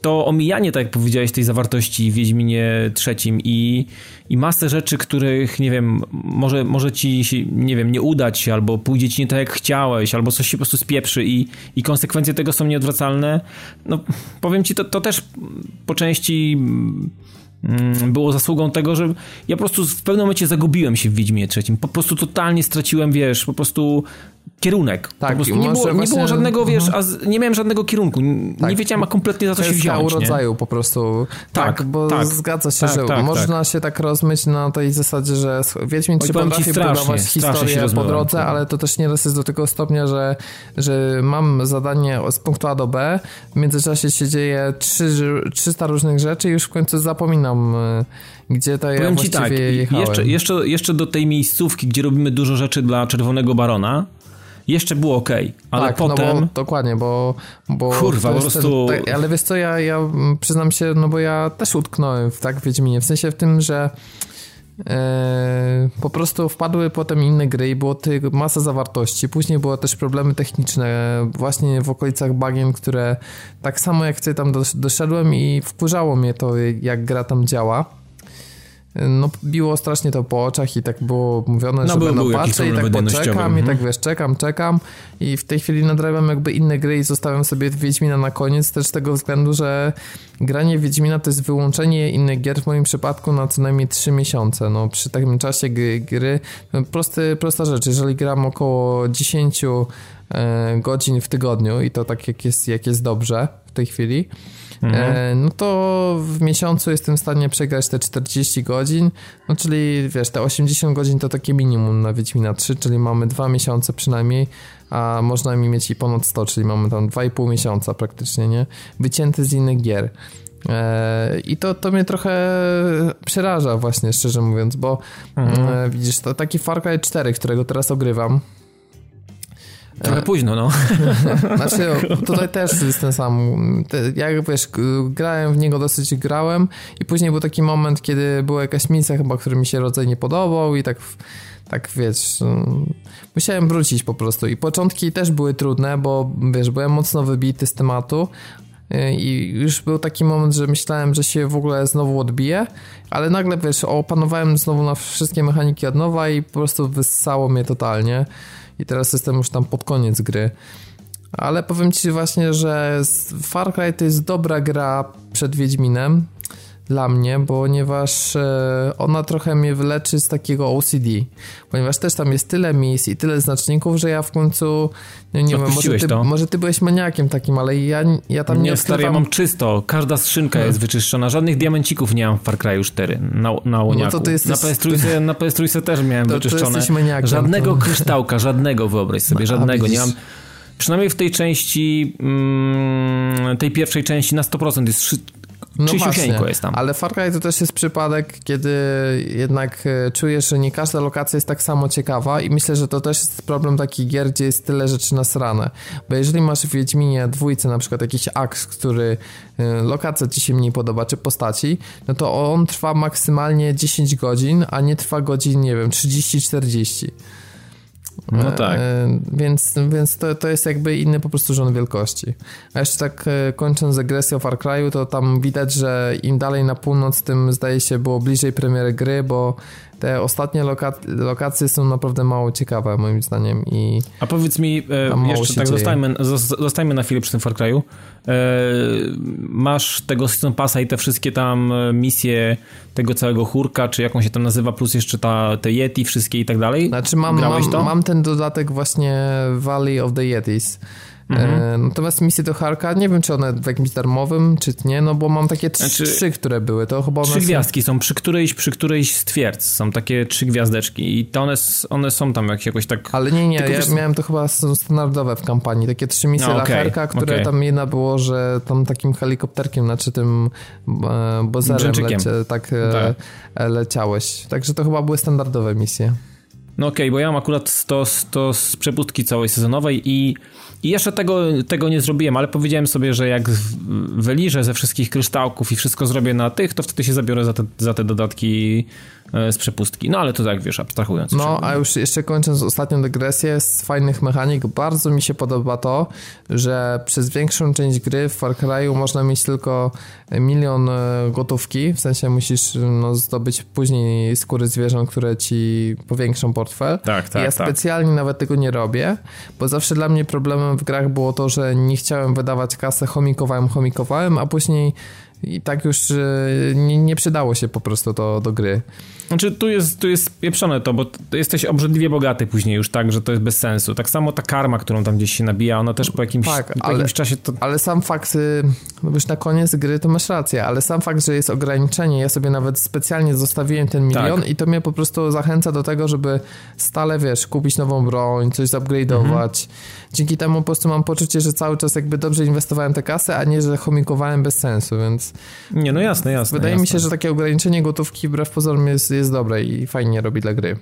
to omijanie, tak jak powiedziałeś, tej zawartości w Wiedźminie trzecim i, i masę rzeczy, których, nie wiem, może, może ci się, nie wiem, nie udać, albo pójdzie ci nie tak jak chciałeś, albo coś się po prostu spieprzy i, i konsekwencje tego są nieodwracalne, no powiem ci, to, to też po części mm, było zasługą tego, że ja po prostu w pewnym momencie zagubiłem się w Wiedźmie trzecim. Po prostu totalnie straciłem, wiesz, po prostu kierunek. Tak, po prostu nie było, nie było żadnego, wiesz, mhm. a z, nie miałem żadnego kierunku. Tak. Nie wiedziałem a kompletnie za co się wziąć. rodzaju po prostu. Tak, tak bo tak, zgadza się, tak, że tak, można tak. się tak rozmyć na tej zasadzie, że Wiedźmin czy potrafi budować historię po drodze, ale to też nieraz jest do tego stopnia, że, że mam zadanie z punktu A do B, w międzyczasie się dzieje 300 różnych rzeczy i już w końcu zapominam y, gdzie to ja Powiem ci tak, jeszcze, jeszcze, jeszcze do tej miejscówki, gdzie robimy dużo rzeczy dla Czerwonego Barona, jeszcze było ok, ale tak, potem... No bo, dokładnie, bo... bo Kurwa, po prostu... Ten, tak, ale wiesz co, ja, ja przyznam się, no bo ja też utknąłem w tak Wiedźminie, w sensie w tym, że e, po prostu wpadły potem inne gry i było ty, masa zawartości. Później były też problemy techniczne właśnie w okolicach bagien, które tak samo jak ty tam doszedłem i wkurzało mnie to, jak gra tam działa no biło strasznie to po oczach i tak było mówione, no, że był, będą patrzę i tak poczekam i tak mhm. wiesz, czekam, czekam. I w tej chwili nadrabiam jakby inne gry i zostawiam sobie Wiedźmina na koniec też z tego względu, że granie Wiedźmina to jest wyłączenie innych gier w moim przypadku na co najmniej 3 miesiące, no przy takim czasie gry, gry no, prosty, prosta rzecz, jeżeli gram około 10 e, godzin w tygodniu i to tak jak jest, jak jest dobrze w tej chwili, mhm. E, no to w miesiącu jestem w stanie przegrać te 40 godzin, no czyli wiesz, te 80 godzin to takie minimum na Wiedźmina 3, czyli mamy dwa miesiące przynajmniej, a można mi mieć i ponad 100, czyli mamy tam 2,5 miesiąca praktycznie, nie? Wycięte z innych gier. E, I to, to mnie trochę przeraża właśnie, szczerze mówiąc, bo mhm. E, widzisz, to taki Far Cry 4, którego teraz ogrywam, Trochę późno, no. Znaczy, tutaj też jest ten sam. Jak wiesz, grałem w niego dosyć grałem i później był taki moment, kiedy była jakaś misja chyba, który mi się rodzaj nie podobał i tak tak wiesz, musiałem wrócić po prostu i początki też były trudne, bo wiesz, byłem mocno wybity z tematu, i już był taki moment, że myślałem, że się w ogóle znowu odbije, ale nagle, wiesz, opanowałem znowu na wszystkie mechaniki od nowa i po prostu wyssało mnie totalnie i teraz jestem już tam pod koniec gry. Ale powiem ci właśnie, że Far Cry to jest dobra gra przed Wiedźminem dla mnie, ponieważ e, ona trochę mnie wyleczy z takiego OCD, ponieważ też tam jest tyle miejsc i tyle znaczników, że ja w końcu nie, nie wiem, może ty, może ty byłeś maniakiem takim, ale ja, ja tam nie, nie stary, ja mam czysto, każda skrzynka jest wyczyszczona, żadnych diamencików nie mam w Far Cry 4 na, na łoniaku. No to ty jesteś... Na PS3, na PS3 też miałem to, wyczyszczone. To maniakiem, żadnego to... kryształka, żadnego wyobraź sobie, żadnego, nie mam. Przynajmniej w tej części, mm, tej pierwszej części na 100% jest no jest tam. Ale Far Cry to też jest przypadek, kiedy jednak e, czujesz, że nie każda lokacja jest tak samo ciekawa i myślę, że to też jest problem takich gier, gdzie jest tyle rzeczy nasrane. Bo jeżeli masz w Wiedźminie dwójce na przykład jakiś aks, który e, lokacja ci się mniej podoba, czy postaci, no to on trwa maksymalnie 10 godzin, a nie trwa godzin, nie wiem, 30-40. No tak. E, więc więc to, to jest jakby inny po prostu rząd wielkości. A jeszcze tak e, kończąc agresję o Far Cry'u, to tam widać, że im dalej na północ, tym zdaje się było bliżej premiery gry, bo te ostatnie loka lokacje są naprawdę mało ciekawe moim zdaniem i A powiedz mi, e, jeszcze tak zostajmy, zostajmy na chwilę przy tym Far Cry'u. E, masz tego Season Passa i te wszystkie tam e, misje tego całego chórka, czy jaką się tam nazywa, plus jeszcze ta, te Yeti wszystkie i tak dalej? Znaczy mam, mam, mam ten dodatek właśnie Valley of the Yetis. Mhm. E, natomiast misje do Harka, nie wiem czy one w jakimś darmowym, czy nie, no bo mam takie trzy, znaczy, trzy które były, to chyba Trzy gwiazdki są, przy którejś, przy którejś z twierdz są takie trzy gwiazdeczki i to one, one są tam jak, jakoś tak... Ale nie, nie, ja wiesz... miałem to chyba standardowe w kampanii, takie trzy misje no, okay, dla Harka, które okay. tam jedna było, że tam takim helikopterkiem, znaczy tym e, bozerem lecie, tak, e, tak. leciałeś. Także to chyba były standardowe misje. No okej, okay, bo ja mam akurat to, to z przepustki całej sezonowej i i jeszcze tego, tego nie zrobiłem, ale powiedziałem sobie, że jak wyliżę ze wszystkich kryształków i wszystko zrobię na tych, to wtedy się zabiorę za te, za te dodatki z przepustki. No ale to tak wiesz, abstrahując. No, a już jeszcze kończąc ostatnią dygresję z fajnych mechanik, bardzo mi się podoba to, że przez większą część gry w Far Cry'u można mieć tylko milion e, gotówki, w sensie musisz no, zdobyć później skóry zwierząt, które ci powiększą portfel. Tak, tak, ja tak. specjalnie nawet tego nie robię, bo zawsze dla mnie problemem w grach było to, że nie chciałem wydawać kasy, chomikowałem, chomikowałem, a później i tak już nie, nie przydało się po prostu to do gry. Znaczy tu jest, tu jest pieprzone to, bo jesteś obrzydliwie bogaty później już tak, że to jest bez sensu. Tak samo ta karma, którą tam gdzieś się nabija, ona też po jakimś, tak, po ale, jakimś czasie to... Ale sam fakt, y, no już na koniec gry to masz rację, ale sam fakt, że jest ograniczenie, ja sobie nawet specjalnie zostawiłem ten milion tak. i to mnie po prostu zachęca do tego, żeby stale, wiesz, kupić nową broń, coś zupgrade'ować. Mhm. Dzięki temu po prostu mam poczucie, że cały czas jakby dobrze inwestowałem te kasy, a nie, że chomikowałem bez sensu, więc... Nie, no jasne, jasne. Wydaje jasne. mi się, że takie ograniczenie gotówki wbrew pozorom jest, jest dobre i fajnie robi dla gry.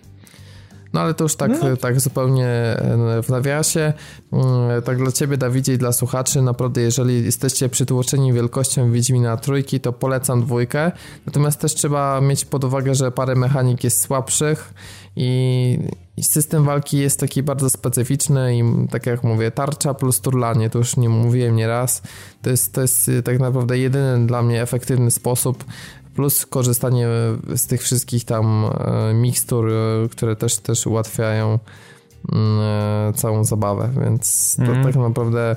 No ale to już tak, no. tak zupełnie e, w nawiasie. Mm, tak dla ciebie, Dawidzie i dla słuchaczy, naprawdę jeżeli jesteście przytłoczeni wielkością Wiedźmina trójki, to polecam dwójkę. Natomiast też trzeba mieć pod uwagę, że parę mechanik jest słabszych i, i system walki jest taki bardzo specyficzny i tak jak mówię, tarcza plus turlanie, to już nie mówiłem nieraz, to jest, to jest tak naprawdę jedyny dla mnie efektywny sposób plus korzystanie z tych wszystkich tam e, mikstur, które też, też ułatwiają mm, całą zabawę, więc to mm. tak naprawdę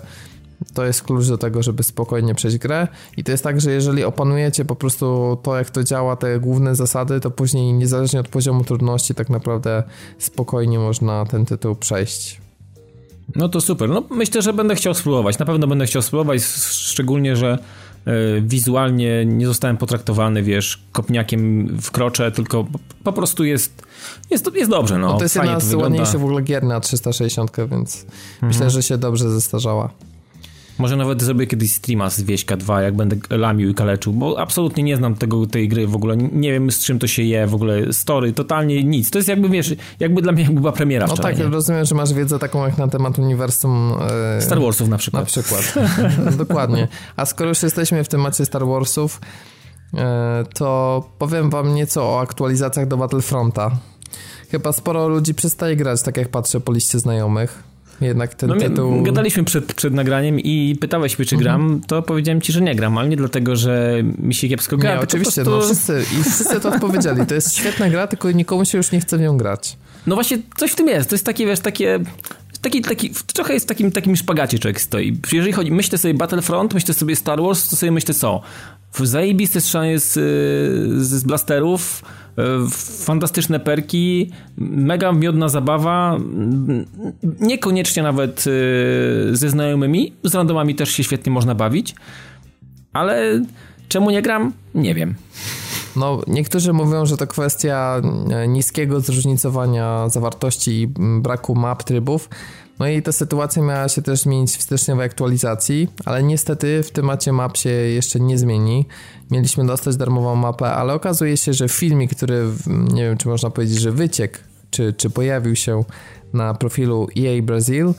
to jest klucz do tego, żeby spokojnie przejść grę i to jest tak, że jeżeli opanujecie po prostu to, jak to działa, te główne zasady, to później niezależnie od poziomu trudności tak naprawdę spokojnie można ten tytuł przejść. No to super. No myślę, że będę chciał spróbować. Na pewno będę chciał spróbować, szczególnie, że E, wizualnie nie zostałem potraktowany, wiesz, kopniakiem w krocze, tylko po prostu jest, jest, jest dobrze. No, no to jest jedna z ładniejszych w ogóle gier na 360, więc mhm. myślę, że się dobrze zestarzała. Może nawet zrobię kiedyś streama z Wieśka 2, jak będę lamił i kaleczył, bo absolutnie nie znam tego, tej gry w ogóle, nie wiem z czym to się je, w ogóle story, totalnie nic. To jest jakby, wiesz, jakby dla mnie jakby była premiera No wczoraj, tak, nie? rozumiem, że masz wiedzę taką jak na temat uniwersum... E... Star Warsów na przykład. Na przykład, dokładnie. A skoro już jesteśmy w temacie Star Warsów, e, to powiem wam nieco o aktualizacjach do Battlefronta. Chyba sporo ludzi przestaje grać, tak jak patrzę po liście znajomych. Jednak ten no, tytuł... Gadaliśmy przed, przed nagraniem i pytałeś mnie, czy mhm. gram, to powiedziałem ci, że nie gram, ale nie dlatego, że mi się kiepsko gra. Nie, oczywiście, prostu... no wszyscy, i wszyscy to odpowiedzieli. To jest świetna gra, tylko nikomu się już nie chce w nią grać. No właśnie, coś w tym jest. To jest takie, wiesz, takie... Taki, taki, trochę jest w takim, takim szpagacie człowiek stoi. Jeżeli chodzi, myślę sobie Battlefront, myślę sobie Star Wars, to sobie myślę co? Zajebiste strzelanie z, z, z blasterów, E, fantastyczne perki, mega miodna zabawa, niekoniecznie nawet e, ze znajomymi, z randomami też się świetnie można bawić, ale czemu nie gram? Nie wiem. No, niektórzy mówią, że to kwestia e, niskiego zróżnicowania zawartości i braku map, trybów. No i ta sytuacja miała się też zmienić w styczniowej aktualizacji, ale niestety w temacie map się jeszcze nie zmieni. Mieliśmy dostać darmową mapę, ale okazuje się, że filmik, który nie wiem, czy można powiedzieć, że wyciekł, czy, czy pojawił się na profilu EA Brazil,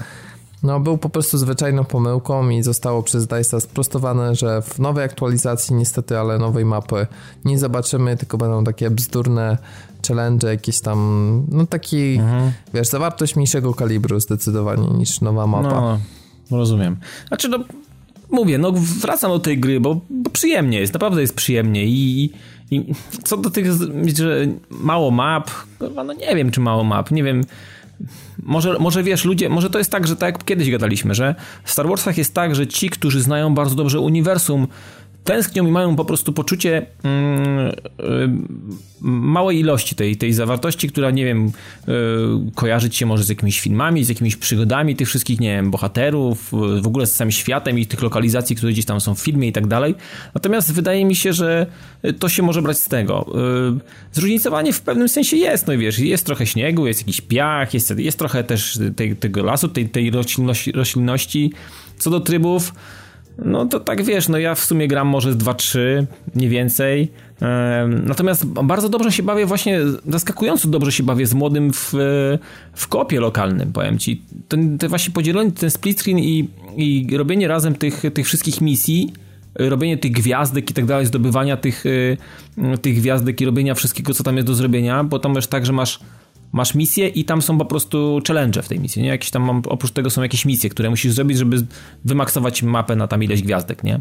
no, był po prostu zwyczajną pomyłką i zostało przez DICE sprostowane, że w nowej aktualizacji niestety, ale nowej mapy nie zobaczymy, tylko będą takie bzdurne challenge, jakieś tam, no taki, mhm. wiesz, zawartość mniejszego kalibru zdecydowanie niż nowa mapa. No, rozumiem. Znaczy, no, mówię, no wracam do tej gry, bo, bo przyjemnie jest, naprawdę jest przyjemnie i, i co do tych, że mało map, no nie wiem, czy mało map, nie wiem, może, może wiesz, ludzie, może to jest tak, że tak jak kiedyś gadaliśmy, że w Star Warsach jest tak, że ci, którzy znają bardzo dobrze uniwersum, tęsknią i mają po prostu poczucie mm, y, małej ilości tej, tej zawartości, która, nie wiem, y, kojarzyć się może z jakimiś filmami, z jakimiś przygodami tych wszystkich, nie wiem, bohaterów, w ogóle z samym światem i tych lokalizacji, które gdzieś tam są w filmie i tak dalej. Natomiast wydaje mi się, że to się może brać z tego. Y, zróżnicowanie w pewnym sensie jest, no wiesz, jest trochę śniegu, jest jakiś piach, jest, jest trochę też tej, tego lasu, tej, tej roślinności, roślinności. Co do trybów, no to tak wiesz, no ja w sumie gram może z 2-3, nie więcej. Natomiast bardzo dobrze się bawię, właśnie zaskakująco dobrze się bawię z młodym w, w kopie lokalnym, powiem ci. Ten, właśnie podzielony, ten split screen i, i robienie razem tych, tych wszystkich misji, robienie tych gwiazdek i tak dalej, zdobywania tych, e, tych gwiazdek i robienia wszystkiego, co tam jest do zrobienia, bo tam też tak, że masz masz misję i tam są po prostu challenge w tej misji, nie? Jakieś tam, oprócz tego są jakieś misje, które musisz zrobić, żeby wymaksować mapę na tam ileś gwiazdek, nie?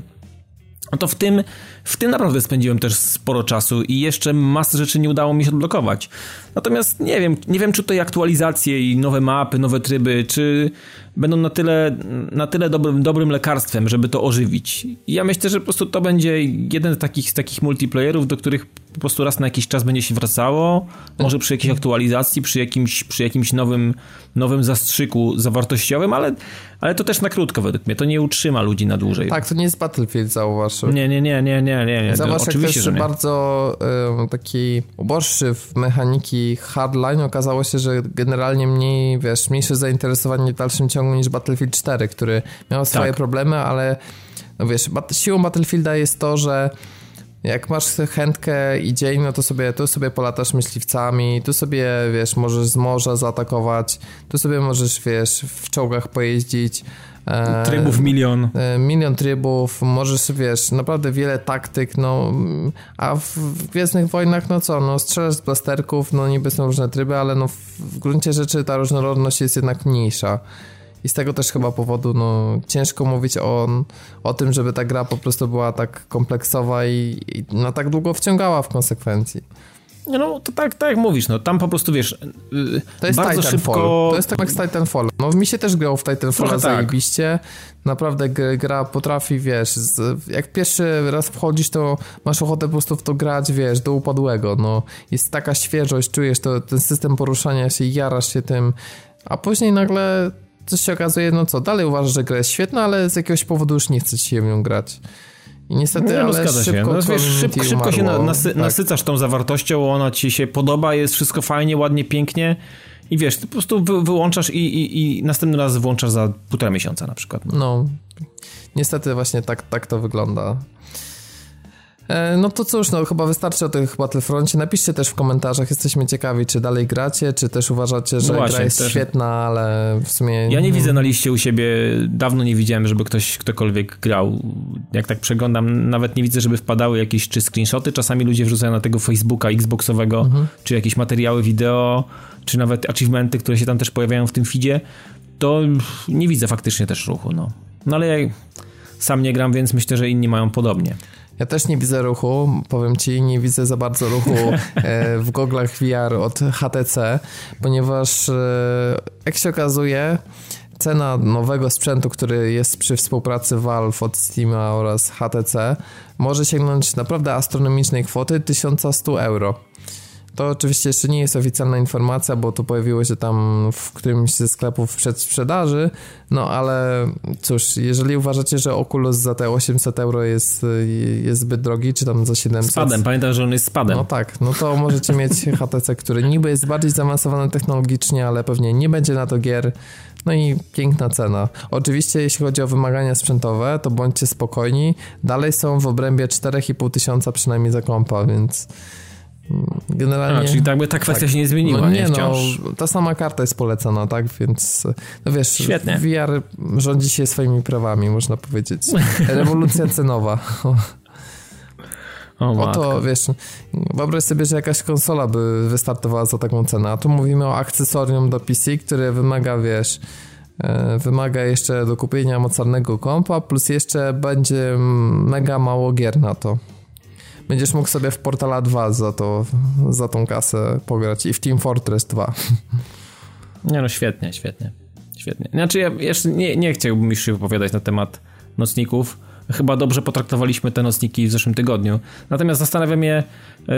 No to w tym, w tym naprawdę spędziłem też sporo czasu i jeszcze masę rzeczy nie udało mi się odblokować. Natomiast nie wiem, nie wiem czy tutaj aktualizacje i nowe mapy, nowe tryby, czy będą na tyle, na tyle dobrym, dobrym lekarstwem, żeby to ożywić. I ja myślę, że po prostu to będzie jeden z takich, z takich multiplayerów, do których po prostu raz na jakiś czas będzie się wracało, może przy jakiejś aktualizacji, przy jakimś, przy jakimś nowym, nowym zastrzyku zawartościowym, ale, ale to też na krótko według mnie, to nie utrzyma ludzi na dłużej. Tak, to nie jest Battlefield, zauważ. Nie, nie, nie, nie, nie, nie. Zauważ, oczywiście, że nie. bardzo y, taki uboższy w mechaniki hardline okazało się, że generalnie mniej, wiesz, mniejsze zainteresowanie w dalszym ciągu niż Battlefield 4, który miał swoje tak. problemy, ale no wiesz, siłą Battlefielda jest to, że jak masz chętkę i dzień, no to sobie, tu sobie polatasz myśliwcami, tu sobie, wiesz, możesz z morza zaatakować, tu sobie możesz, wiesz, w czołgach pojeździć. E, trybów milion. E, milion trybów, możesz, wiesz, naprawdę wiele taktyk, no, a w, Gwiezdnych Wojnach, no co, no strzelasz z blasterków, no niby są różne tryby, ale no w gruncie rzeczy ta różnorodność jest jednak mniejsza. I z tego też chyba powodu no, ciężko mówić o, o tym, żeby ta gra po prostu była tak kompleksowa i, i no, tak długo wciągała w konsekwencji. No to tak, tak jak mówisz, no tam po prostu wiesz. To jest bardzo Titanfall. szybko. To jest tak jak z Titanfall. No mi się też grało w Titanfall tak. zajebiście. Naprawdę gra potrafi, wiesz, z, jak pierwszy raz wchodzisz, to masz ochotę po prostu w to grać, wiesz, do upadłego. No, jest taka świeżość, czujesz to, ten system poruszania się, jarasz się tym, a później nagle coś się okazuje, no co, dalej uważasz, że gra jest świetna, ale z jakiegoś powodu już nie chce ci się w nią grać. I niestety, no, ale szybko, się. No, wiesz, szybko, szybko się nasy, tak. nasycasz tą zawartością, ona ci się podoba, jest wszystko fajnie, ładnie, pięknie i wiesz, ty po prostu wy, wyłączasz i, i, i następny raz włączasz za półtora miesiąca na przykład. No, no niestety właśnie tak, tak to wygląda. E, no to cóż, no chyba wystarczy o tych Battlefroncie. Napiszcie też w komentarzach, jesteśmy ciekawi, czy dalej gracie, czy też uważacie, że no właśnie, gra jest też. świetna, ale w sumie... Ja nie widzę na liście u siebie, dawno nie widziałem, żeby ktoś, ktokolwiek grał. Jak tak przeglądam, nawet nie widzę, żeby wpadały jakieś czy screenshoty, czasami ludzie wrzucają na tego Facebooka Xboxowego, mhm. czy jakieś materiały wideo, czy nawet achievementy, które się tam też pojawiają w tym feedzie, to nie widzę faktycznie też ruchu, no. No ale ja sam nie gram, więc myślę, że inni mają podobnie. Ja też nie widzę ruchu, powiem ci, nie widzę za bardzo ruchu e, w goglach VR od HTC, ponieważ e, jak się okazuje, cena nowego sprzętu, który jest przy współpracy Valve od Steama oraz HTC, może sięgnąć naprawdę astronomicznej kwoty 1100 euro. To oczywiście jeszcze nie jest oficjalna informacja, bo to pojawiło się tam w którymś ze sklepów przed sprzedaży, no ale cóż, jeżeli uważacie, że Oculus za te 800 euro jest, jest zbyt drogi, czy tam za 700... Spadem, pamiętam, że on jest spadem. No tak, no to możecie mieć HTC, który niby jest bardziej zaawansowany technologicznie, ale pewnie nie będzie na to gier, no i piękna cena. Oczywiście, jeśli chodzi o wymagania sprzętowe, to bądźcie spokojni. Dalej są w obrębie 4,5 tysiąca przynajmniej za kompa, więc Generalnie... A, czyli tak by ta kwestia tak. się nie zmieniła, no, nie, nie wciąż. No, ta sama karta jest polecana, tak, więc no wiesz, Świetnie. VR rządzi się swoimi prawami, można powiedzieć. Rewolucja cenowa. O, Oto, wiesz, wyobraź sobie, że jakaś konsola by wystartowała za taką cenę, a tu mówimy o akcesorium do PC, które wymaga, wiesz, e, wymaga jeszcze do kupienia mocarnego kompa, plus jeszcze będzie mega mało gier na to. Będziesz mógł sobie w Portala 2 za, to, za tą kasę pograć i w Team Fortress 2. Nie no, świetnie, świetnie. Świetnie. Znaczy ja jeszcze nie, nie chciałbym już się wypowiadać na temat nocników. Chyba dobrze potraktowaliśmy te nocniki w zeszłym tygodniu. Natomiast zastanawiam się, yy,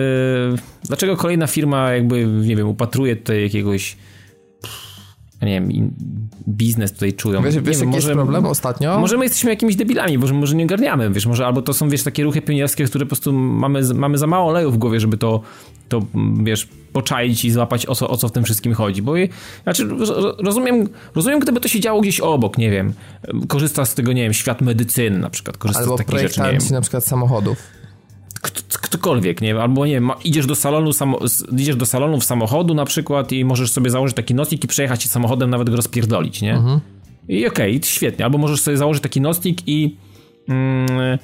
dlaczego kolejna firma jakby, nie wiem, upatruje tutaj jakiegoś nie wiem, biznes tutaj czują. Wiesz, wiesz wiem, może, jest problem ostatnio? Może my jesteśmy jakimiś debilami, może, może nie ogarniamy, wiesz, może albo to są, wiesz, takie ruchy pionierskie, które po prostu mamy, mamy za mało oleju w głowie, żeby to, to wiesz, poczaić i złapać o co, o co w tym wszystkim chodzi, bo znaczy, rozumiem, rozumiem, gdyby to się działo gdzieś obok, nie wiem, korzysta z tego, nie wiem, świat medycyny na przykład, korzysta albo z takich rzeczy, nie wiem. na przykład samochodów ktokolwiek, nie albo nie wiem, idziesz do salonu, samo, idziesz do salonu w samochodu na przykład i możesz sobie założyć taki nocnik i przejechać się samochodem, nawet go rozpierdolić, nie? Mhm. I okej, okay, świetnie. Albo możesz sobie założyć taki nocnik i mm,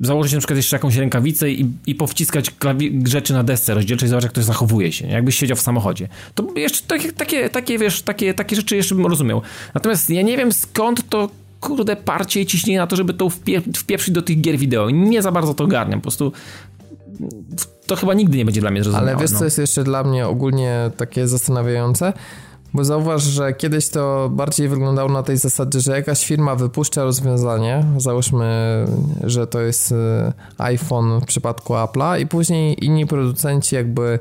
założyć na przykład jeszcze jakąś rękawicę i, i powciskać rzeczy na desce rozdzielczej, zobaczyć jak ktoś zachowuje się, nie? jakbyś siedział w samochodzie. To jeszcze takie, takie, takie, wiesz, takie, takie rzeczy jeszcze bym rozumiał. Natomiast ja nie wiem skąd to kurde parcie i ciśnienie na to, żeby to wpie wpieprzyć do tych gier wideo. Nie za bardzo to ogarniam. Po prostu to chyba nigdy nie będzie dla mnie zrozumiałe. Ale wiesz, no. co jest jeszcze dla mnie ogólnie takie zastanawiające? Bo zauważ, że kiedyś to bardziej wyglądało na tej zasadzie, że jakaś firma wypuszcza rozwiązanie, załóżmy, że to jest e, iPhone w przypadku Apple'a i później inni producenci jakby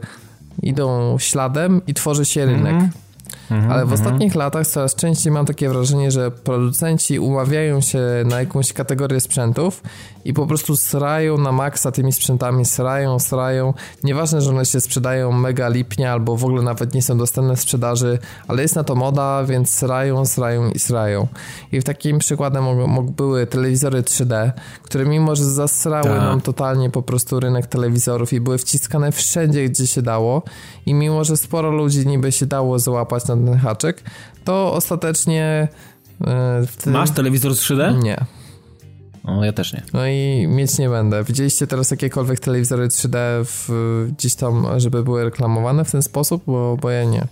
idą śladem i tworzy się rynek. Mm -hmm. Mhm, Ale w mhm. ostatnich latach coraz częściej mam takie wrażenie, że producenci umawiają się na jakąś kategorię sprzętów i po prostu srają na maksa tymi sprzętami, srają, srają. Nieważne, że one się sprzedają mega lipnie albo w ogóle nawet nie są dostępne w sprzedaży, ale jest na to moda, więc srają, srają i srają. I w takim przykładem były telewizory 3D, które mimo, że zasrały Ta. nam totalnie po prostu rynek telewizorów i były wciskane wszędzie, gdzie się dało i mimo, że sporo ludzi niby się dało załapać na ten haczyk, to ostatecznie... Ty... Masz telewizor 3D? Nie. No, ja też nie. No i mieć nie będę. Widzieliście teraz jakiekolwiek telewizory 3D w, gdzieś tam, żeby były reklamowane w ten sposób? Bo, bo ja nie.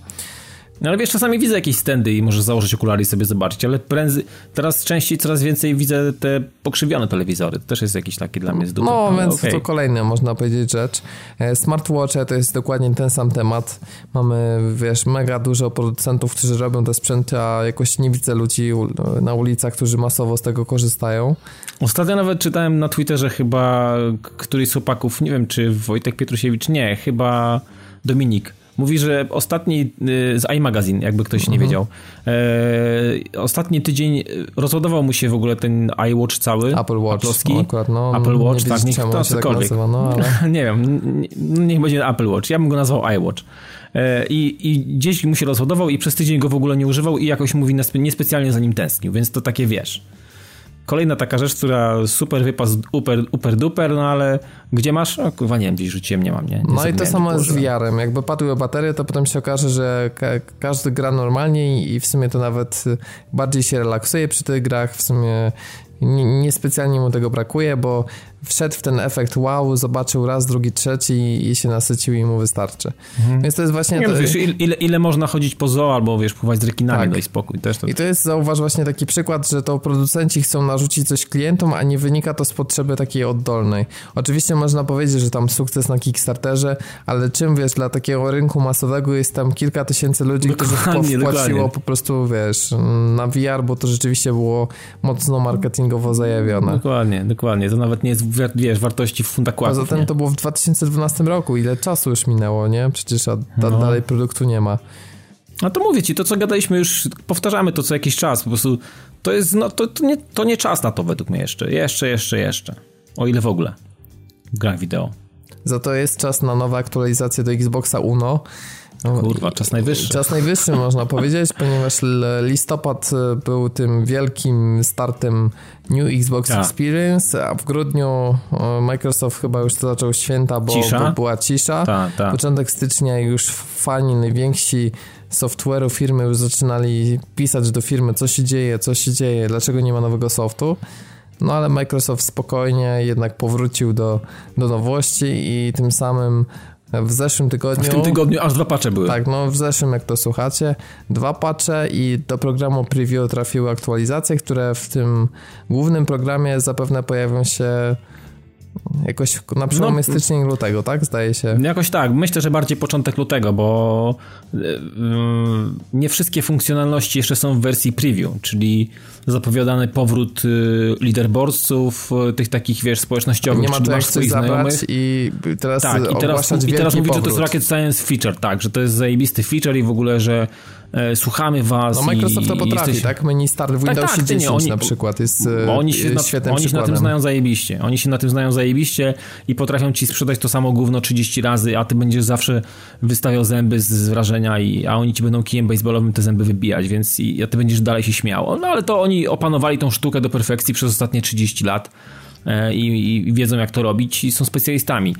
No ale wiesz, czasami widzę jakieś stędy i możesz założyć okulary i sobie zobaczyć, ale prędzej, teraz częściej coraz więcej widzę te pokrzywione telewizory. To też jest jakiś taki dla mnie zdobycz. No, więc okay. to kolejna, można powiedzieć, rzecz. E, smartwatche to jest dokładnie ten sam temat. Mamy, wiesz, mega dużo producentów, którzy robią te sprzęty, a jakoś nie widzę ludzi na ulicach, którzy masowo z tego korzystają. Ostatnio nawet czytałem na Twitterze chyba któryś z chłopaków, nie wiem czy Wojtek Pietrusiewicz, nie, chyba Dominik, Mówi, że ostatni y, z iMagazine, jakby ktoś nie mhm. wiedział. E, ostatni tydzień rozładował mu się w ogóle ten iWatch cały. Apple Watch. No, akurat, no, Apple Watch, tak, niech to tak cokolwiek. Tak no, ale... nie wiem, niech będzie Apple Watch. Ja bym go nazwał iWatch. E, I, I gdzieś mu się rozładował i przez tydzień go w ogóle nie używał i jakoś mówi niespecjalnie za nim tęsknił, więc to takie wiesz Kolejna taka rzecz, która super wypas uper, uper duper, no ale gdzie masz? O kurwa, nie wiem, gdzieś rzuciłem, nie mam, nie? nie no i to samo z VR-em. Jakby padły baterie, to potem się okaże, że ka każdy gra normalnie i w sumie to nawet bardziej się relaksuje przy tych grach. W sumie niespecjalnie mu tego brakuje, bo wszedł w ten efekt wow, zobaczył raz, drugi, trzeci i się nasycił i mu wystarczy. Mhm. Więc to jest właśnie... Nie, to... wiesz, ile, ile można chodzić po zoo albo wiesz, pływać z rekinami, tak. daj spokój. Też to... I to jest, zauważ, właśnie taki przykład, że to producenci chcą narzucić coś klientom, a nie wynika to z potrzeby takiej oddolnej. Oczywiście można powiedzieć, że tam sukces na Kickstarterze, ale czym, wiesz, dla takiego rynku masowego jest tam kilka tysięcy ludzi, którzy wpłaciło dokładnie. po prostu, wiesz, na VR, bo to rzeczywiście było mocno marketingowo zajawione. Dokładnie, dokładnie. To nawet nie jest wiesz, wartości funda kłaków. Poza tym to było w 2012 roku, ile czasu już minęło, nie? Przecież a, no. dalej produktu nie ma. No to mówię ci, to co gadaliśmy już, powtarzamy to co jakiś czas, po prostu to jest, no to, to, nie, to nie czas na to według mnie jeszcze, jeszcze, jeszcze, jeszcze. O ile w ogóle w grach wideo. Za to jest czas na nowe aktualizacje do Xboxa Uno, No, Kurwa, czas najwyższy. Czas najwyższy można powiedzieć, ponieważ listopad e, był tym wielkim startem New Xbox a. Tak. Experience, a w grudniu e, Microsoft chyba już to zaczął święta, bo, bo była cisza. Ta, ta. Początek stycznia już fani najwięksi software'u firmy już zaczynali pisać do firmy, co się dzieje, co się dzieje, dlaczego nie ma nowego softu. No ale Microsoft spokojnie jednak powrócił do, do nowości i tym samym w zeszłym tygodniu... W tym tygodniu aż dwa patche były. Tak, no w zeszłym, jak to słuchacie, dwa patche i do programu preview trafiły aktualizacje, które w tym głównym programie zapewne pojawią się Jakoś na przełomie no, stycznia i lutego, tak? Zdaje się. Jakoś tak. Myślę, że bardziej początek lutego, bo yy, nie wszystkie funkcjonalności jeszcze są w wersji preview, czyli zapowiadany powrót yy, leaderboardsów, yy, tych takich, wiesz, społecznościowych. Nie ma tu jak coś zabrać i teraz tak, i teraz, i teraz mówi, że to jest Rocket Science feature, tak, że to jest zajebisty feature i w ogóle, że E, słuchamy was. No Microsoft i, to potrafi, jesteś... tak? Menu Start w Windowsie tak, tak, 10 nie, oni, na przykład jest bo oni się, na, oni się na tym znają zajebiście. Oni się na tym znają zajebiście i potrafią ci sprzedać to samo gówno 30 razy, a ty będziesz zawsze wystawiał zęby z wrażenia, i, a oni ci będą kijem baseballowym te zęby wybijać, więc i, a ty będziesz dalej się śmiał. No ale to oni opanowali tą sztukę do perfekcji przez ostatnie 30 lat e, i, i wiedzą jak to robić i są specjalistami.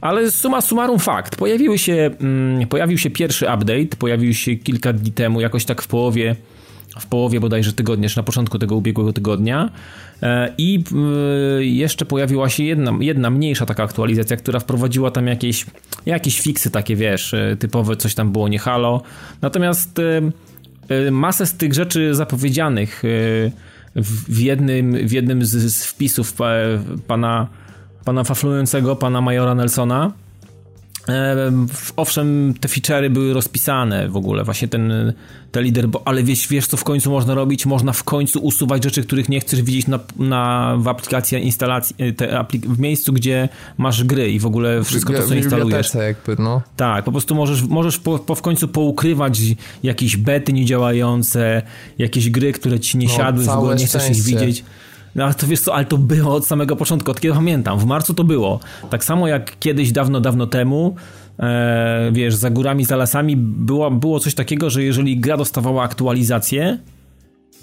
Ale suma summarum fakt. Pojawiły się, mm, pojawił się pierwszy update, pojawił się kilka dni temu, jakoś tak w połowie, w połowie bodajże tygodnia, czy na początku tego ubiegłego tygodnia. E, I y, jeszcze pojawiła się jedna, jedna mniejsza taka aktualizacja, która wprowadziła tam jakieś, jakieś fiksy takie, wiesz, e, typowe, coś tam było nie halo. Natomiast e, masę z tych rzeczy zapowiedzianych w jednym, w jednym z, z wpisów pana pana faflującego, pana majora Nelsona. Owszem, te feature'y były rozpisane w ogóle, właśnie ten, te lider, bo, ale wiesz, wiesz, co w końcu można robić? Można w końcu usuwać rzeczy, których nie chcesz widzieć na, na, w aplikacji instalacji, e, aplik w miejscu, gdzie masz gry i w ogóle wszystko to, co instalujesz. jakby, no. Tak, po prostu możesz, możesz po, po w końcu poukrywać jakieś bety niedziałające, jakieś gry, które ci nie no, siadły, w ogóle nie chcesz ich widzieć. No ale to wiesz co, ale to było od samego początku, od kiedy pamiętam. W marcu to było. Tak samo jak kiedyś, dawno, dawno temu, e, wiesz, za górami, za lasami było, było coś takiego, że jeżeli gra dostawała aktualizację,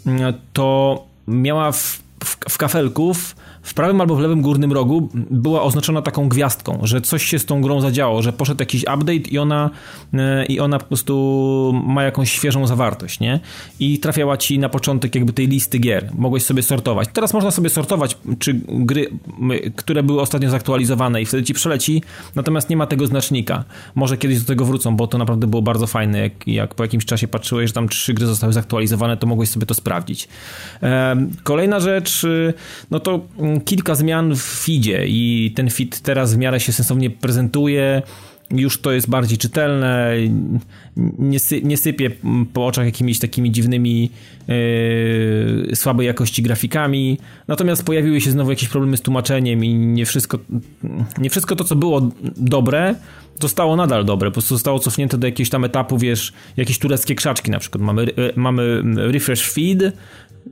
mm, to miała w, w, w kafelków w prawym albo w lewym górnym rogu była oznaczona taką gwiazdką, że coś się z tą grą zadziało, że poszedł jakiś update i ona, e, i ona po prostu ma jakąś świeżą zawartość, nie? I trafiała ci na początek jakby tej listy gier. Mogłeś sobie sortować. Teraz można sobie sortować, czy gry, które były ostatnio zaktualizowane i wtedy ci przeleci, natomiast nie ma tego znacznika. Może kiedyś do tego wrócą, bo to naprawdę było bardzo fajne. Jak, jak po jakimś czasie patrzyłeś, że tam trzy gry zostały zaktualizowane, to mogłeś sobie to sprawdzić. Kolejna rzecz, y, no to kilka zmian w feedzie i ten feed teraz w miarę się sensownie prezentuje. Już to jest bardziej czytelne, nie, sy nie sypie po oczach jakimiś takimi dziwnymi yy, słabej jakości grafikami. Natomiast pojawiły się znowu jakieś problemy z tłumaczeniem i nie wszystko, nie wszystko to, co było dobre, zostało nadal dobre. Po prostu zostało cofnięte do jakiegoś tam etapu, wiesz, jakieś tureckie krzaczki na przykład. Mamy, mamy refresh feed,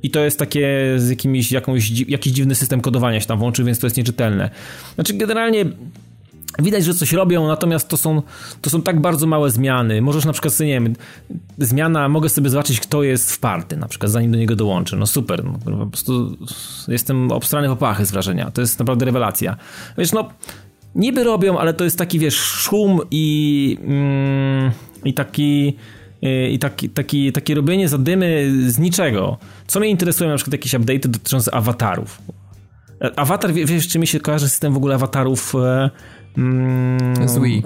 i to jest takie z jakimiś, jakąś, jakiś dziwny system kodowania się tam włączy, więc to jest nieczytelne. Znaczy generalnie Widać, że coś robią, natomiast to są, to są tak bardzo małe zmiany. Możesz na przykład, nie wiem, zmiana, mogę sobie zobaczyć, kto jest w party, na przykład, zanim do niego dołączę. No super, no, po prostu jestem obstrany popachy z wrażenia. To jest naprawdę rewelacja. Wiesz, no, niby robią, ale to jest taki, wiesz, szum i, mm, i taki i taki, taki, takie robienie zadymy z niczego. Co mnie interesuje, na przykład jakieś update'y dotyczące awatarów. Awatar, wiesz, czy mi się kojarzy system w ogóle awatarów? E, mm, z Wii.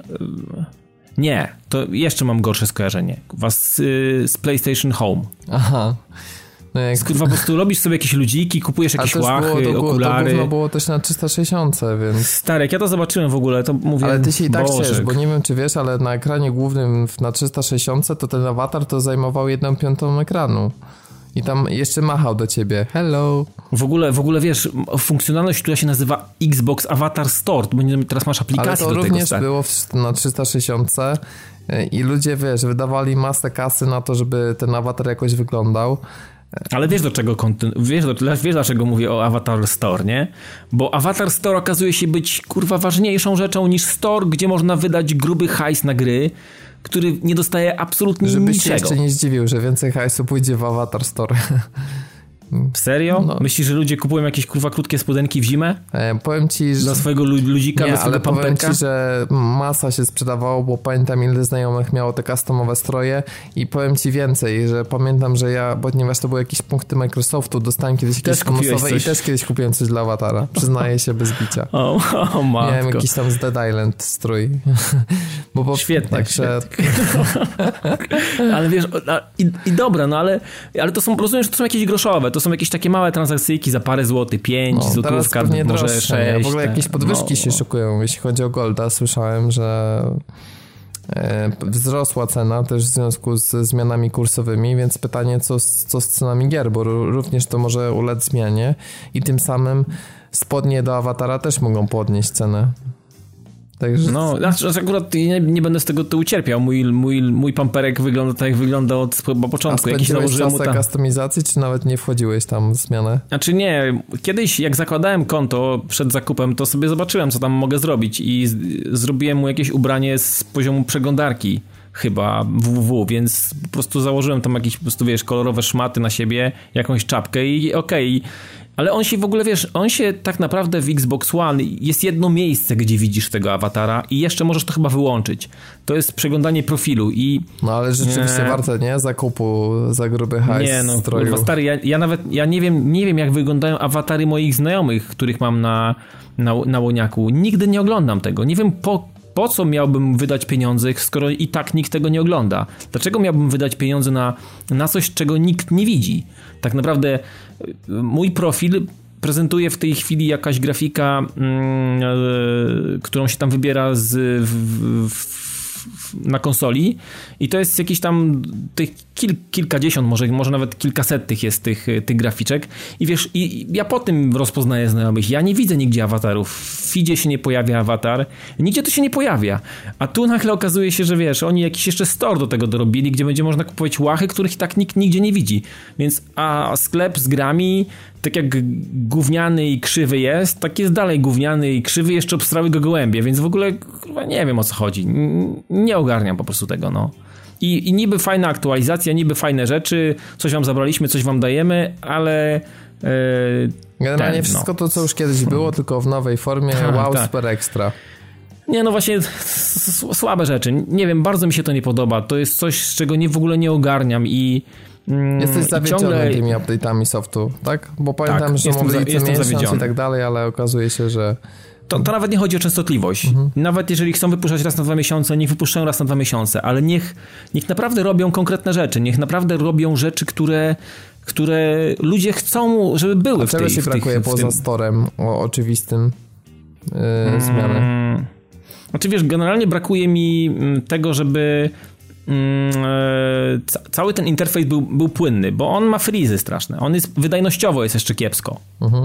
Nie, to jeszcze mam gorsze skojarzenie. Was z, z PlayStation Home. Aha. No. Kurwa, po prostu robisz sobie jakieś ludziki, kupujesz jakieś łachy, było, to, okulary. To było też na 360, więc... Stary, jak ja to zobaczyłem w ogóle, to mówię... Ale ty się i tak ciesz, bo nie wiem, czy wiesz, ale na ekranie głównym na 360 to ten awatar to zajmował jedną piątą ekranu. I tam jeszcze machał do ciebie. Hello. W ogóle, w ogóle wiesz, funkcjonalność, która się nazywa Xbox Avatar Store, bo teraz masz aplikację Ale to również tego, było w, na 360 i ludzie, wiesz, wydawali masę kasy na to, żeby ten awatar jakoś wyglądał. Ale wiesz do czego wiesz, do, wiesz dlaczego mówię o Avatar Store, nie? Bo Avatar Store okazuje się być kurwa ważniejszą rzeczą niż Store, gdzie można wydać gruby hajs na gry, który nie dostaje absolutnie Żebyś niczego. się jeszcze nie zdziwił, że więcej hajsu pójdzie w Avatar Store. Serio? No. Myślisz, że ludzie kupują jakieś kurwa krótkie spodenki w zimę? E, powiem ci, że... Dla swojego ludzika, nie, dla swojego ale pamperka? powiem ci, że masa się sprzedawało, bo pamiętam ile znajomych miało te customowe stroje i powiem ci więcej, że pamiętam, że ja, ponieważ to były jakieś punkty Microsoftu, dostałem kiedyś jakieś Też bonusowe i też kiedyś kupiłem coś dla Awatara. Przyznaję się bez bicia. O, o matko. Miałem jakiś tam z Dead Island strój. bo po, Świetnie, Także Ale wiesz, i, i dobra, no ale, ale to są, rozumiem, że to są jakieś groszowe, to są jakieś takie małe transakcyjki za parę złotych, pięć no, złotówka, może droższe, sześć. nie? W ogóle jakieś tak. podwyżki no, się szykują, jeśli chodzi o Golda. Słyszałem, że e, wzrosła cena też w związku z zmianami kursowymi, więc pytanie, co z, co z cenami gier, bo ró- również to może ulec zmianie i tym samym spodnie do awatara też mogą podnieść cenę. Także No, znaczy, akurat nie, nie będę z tego tu ucierpiał. Mój, mój, mój pamperek wygląda tak, jak wygląda od chyba a początku. Jakiś spędziłeś czas tam. customizacji, czy nawet nie wchodziłeś tam w zmianę? Znaczy nie, kiedyś jak zakładałem konto przed zakupem, to sobie zobaczyłem, co tam mogę zrobić i z, zrobiłem mu jakieś ubranie z poziomu przeglądarki chyba www, więc po prostu założyłem tam jakieś po prostu, wiesz, kolorowe szmaty na siebie, jakąś czapkę i okej. Ale on się w ogóle, wiesz, on się tak naprawdę w Xbox One jest jedno miejsce, gdzie widzisz tego awatara i jeszcze możesz to chyba wyłączyć. To jest przeglądanie profilu i No ale rzeczywiście Nie. warte, nie? Zakupu za gruby hajs nie, no, stroju. kurwa, stary, ja, ja nawet, ja nie wiem, nie wiem jak wyglądają awatary moich znajomych, których mam na, na, na łoniaku. Nigdy nie oglądam tego. Nie wiem po, po co miałbym wydać pieniądze, skoro i tak nikt tego nie ogląda. Dlaczego miałbym wydać pieniądze na, na coś, czego nikt nie widzi? Tak naprawdę y, mój profil prezentuje w tej chwili jakaś grafika, e, którą się tam wybiera z, w, w, na konsoli i to jest jakieś tam tych kil, kilkadziesiąt, może, może nawet kilkaset tych jest tych, tych graficzek. I wiesz, i, ja po tym rozpoznaję znajomych, ja nie widzę nigdzie awatarów, w feedzie się nie pojawia awatar, nigdzie to się nie pojawia, a tu nagle okazuje się, że wiesz, oni jakiś jeszcze store do tego dorobili, gdzie będzie można kupować łachy, których tak nikt nigdzie nie widzi, więc a sklep z grami tak jak gówniany i krzywy jest, tak jest dalej gówniany i krzywy, jeszcze obstrały go gołębie, więc w ogóle kurwa, nie wiem o co chodzi. Nie ogarniam po prostu tego, no. I, I niby fajna aktualizacja, niby fajne rzeczy, coś wam zabraliśmy, coś wam dajemy, ale... Yy, Generalnie ten, wszystko no. to, co już kiedyś było, tylko w nowej formie, Tak, wow, tak. super ekstra. Nie, no właśnie słabe rzeczy. Nie wiem, bardzo mi się to nie podoba. To jest coś, z czego nie w ogóle nie ogarniam i... mm, Jesteś zawiedziony ciągle- tymi update'ami softu, tak? Bo pamiętam, Tak, że jestem za- jestem zawiedziony. i tak dalej, ale okazuje się, że To, to nawet nie chodzi o częstotliwość. Mhm. Nawet jeżeli chcą wypuszczać raz na dwa miesiące, niech wypuszczają raz na dwa miesiące, ale niech, niech naprawdę robią konkretne rzeczy. Niech naprawdę robią rzeczy, które, które ludzie chcą, żeby były A w czego tej ci w tych- brakuje w poza tym- storem o oczywistym yy, zmiany? Mm. Znaczy wiesz, generalnie brakuje mi mm, tego, żeby cały ten interfejs był, był płynny, bo on ma frizy straszne. On jest wydajnościowo jest jeszcze kiepsko.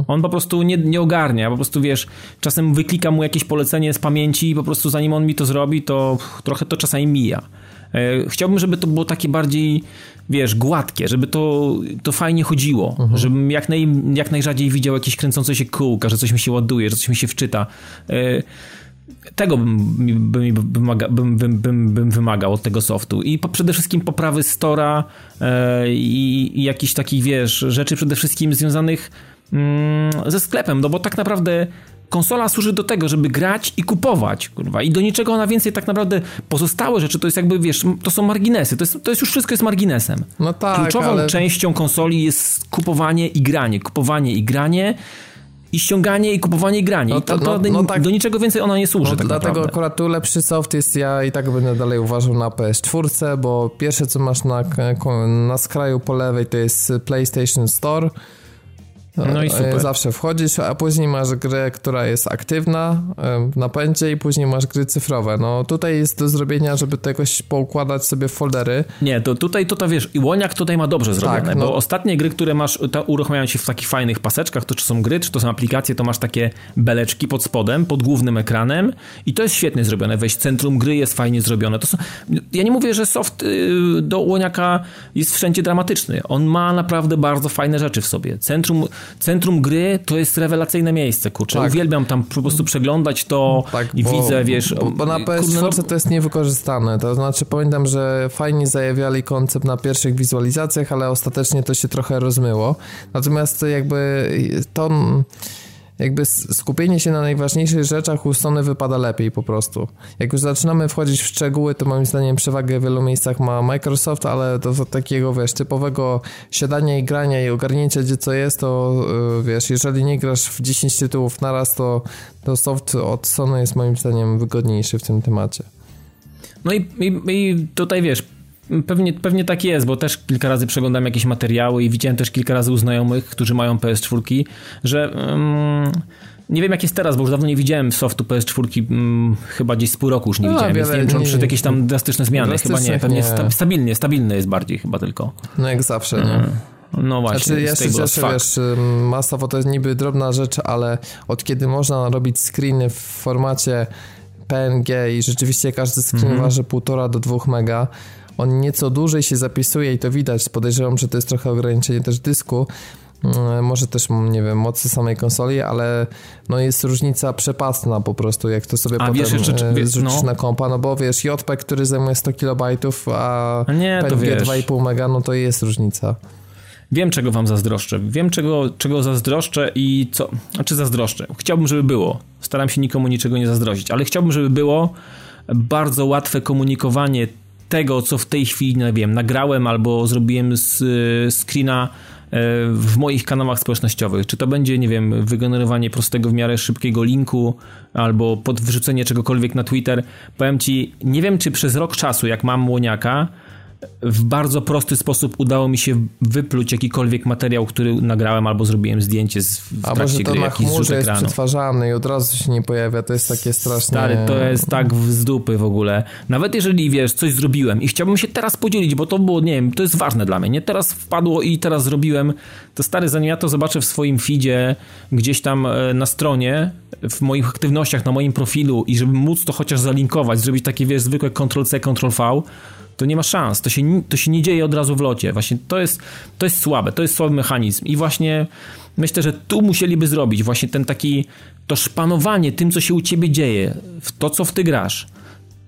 On po prostu nie, nie ogarnia, po prostu wiesz, czasem wyklikam mu jakieś polecenie z pamięci i po prostu zanim on mi to zrobi, to trochę to czasami mija. E, Chciałbym, żeby to było takie bardziej, wiesz, gładkie, żeby to, to fajnie chodziło, żebym jak, naj, jak najrzadziej widział jakieś kręcące się kółka, że coś mi się ładuje, że coś mi się wczyta. Tego bym, bym, wymaga, bym, bym, bym, wymagał od tego softu. I po, przede wszystkim poprawy Stora e, i, i jakichś takich, wiesz, rzeczy przede wszystkim związanych mm, ze sklepem, no bo tak naprawdę konsola służy do tego, żeby grać i kupować, kurwa, i do niczego ona więcej tak naprawdę pozostałe rzeczy to jest jakby, wiesz, to są marginesy, to jest, to jest już wszystko jest marginesem. No tak, Kluczową ale częścią konsoli jest kupowanie i granie, kupowanie i granie i ściąganie i kupowanie i granie. No I to- tak no- no tak. do niczego więcej ona nie służy no, tak dlatego naprawdę. akurat tu lepszy soft jest, ja i tak będę dalej uważał na PS4, bo pierwsze co masz na, na skraju po lewej to jest PlayStation Store. No i E, super. Zawsze wchodzisz, a później masz grę, która jest aktywna e, w napędzie i później masz gry cyfrowe. No tutaj jest do zrobienia, żeby to jakoś poukładać sobie w foldery. Nie, to tutaj, to, to wiesz, i Łoniak tutaj ma dobrze zrobione, Tak, no. bo ostatnie gry, które masz, to uruchamiają się w takich fajnych paseczkach, to czy są gry, czy to są aplikacje, to masz takie beleczki pod spodem, pod głównym ekranem i to jest świetnie zrobione, weź centrum gry jest fajnie zrobione. To są, ja nie mówię, że soft y, do Łoniaka jest wszędzie dramatyczny, on ma naprawdę bardzo fajne rzeczy w sobie. Centrum, centrum gry to jest rewelacyjne miejsce, kurczę. Tak. Uwielbiam tam po prostu przeglądać to tak, i bo, widzę, wiesz... Bo, bo na PS4 no... to jest niewykorzystane. To znaczy pamiętam, że fajnie zajawiali koncept na pierwszych wizualizacjach, ale ostatecznie to się trochę rozmyło. Natomiast jakby to jakby skupienie się na najważniejszych rzeczach u Sony wypada lepiej po prostu. Jak już zaczynamy wchodzić w szczegóły, to moim zdaniem przewagę w wielu miejscach ma Microsoft, ale do takiego, wiesz, typowego siadania i grania i ogarnięcia gdzie co jest, to yy, wiesz, jeżeli nie grasz w 10 tytułów naraz, to, to soft od Sony jest moim zdaniem wygodniejszy w tym temacie. No i, i, i tutaj wiesz, Pewnie, pewnie tak jest, bo też kilka razy przeglądam jakieś materiały i widziałem też kilka razy u znajomych, którzy mają PS4, że um, nie wiem jak jest teraz, bo już dawno nie widziałem softu PS4, um, chyba gdzieś z pół roku już nie no, widziałem, więc nie wiem, czy on przyszedł jakieś tam drastyczne zmiany. Chyba nie, pewnie nie. stabilnie, stabilny jest bardziej chyba tylko. No jak zawsze, nie? Mm. No właśnie. Znaczy, ja się cieszę, wiesz, Masowo to jest niby drobna rzecz, ale od kiedy można robić screeny w formacie PNG i rzeczywiście każdy screen mm -hmm. waży 1,5 do 2 mega, on nieco dłużej się zapisuje i to widać. Podejrzewam, że to jest trochę ograniczenie też dysku. Mm, może też, nie wiem, mocy samej konsoli, ale no jest różnica przepastna po prostu, jak to sobie a potem wiesz, jeszcze, e, zrzucisz no. na kompa, no bo wiesz, JPEG, który zajmuje 100 KB, a, a nie, PNG 2,5 mega, no to jest różnica. Wiem, czego wam zazdroszczę. Wiem, czego, czego zazdroszczę i co. Znaczy zazdroszczę. Chciałbym, żeby było. Staram się nikomu niczego nie zazdrościć, ale chciałbym, żeby było bardzo łatwe komunikowanie tego, co w tej chwili, nie wiem, nagrałem albo zrobiłem z, screena e, w moich kanałach społecznościowych. Czy to będzie, nie wiem, wygenerowanie prostego w miarę szybkiego linku albo podwrzucenie czegokolwiek na Twitter. Powiem ci, nie wiem, czy przez rok czasu, jak mam młoniaka, w bardzo prosty sposób udało mi się wypluć jakikolwiek materiał, który nagrałem albo zrobiłem zdjęcie z, w A trakcie to gry, na chmurze jest przetwarzany i od razu się nie pojawia, to jest takie strasznie... Stary, to jest tak z dupy w ogóle. Nawet jeżeli, wiesz, coś zrobiłem i chciałbym się teraz podzielić, bo to było, nie wiem, to jest ważne dla mnie, nie? Teraz wpadło i teraz zrobiłem, to stary, zanim ja to zobaczę w swoim feedzie, gdzieś tam e, na stronie, w moich aktywnościach, na moim profilu i żeby móc to chociaż zalinkować, zrobić takie, wiesz, zwykłe Ctrl-C, Ctrl-V, to nie ma szans, to się, to się nie dzieje od razu w locie. Właśnie to jest, to jest słabe, to jest słaby mechanizm i właśnie myślę, że tu musieliby zrobić właśnie ten taki, to szpanowanie tym, co się u ciebie dzieje, w to, co w ty grasz.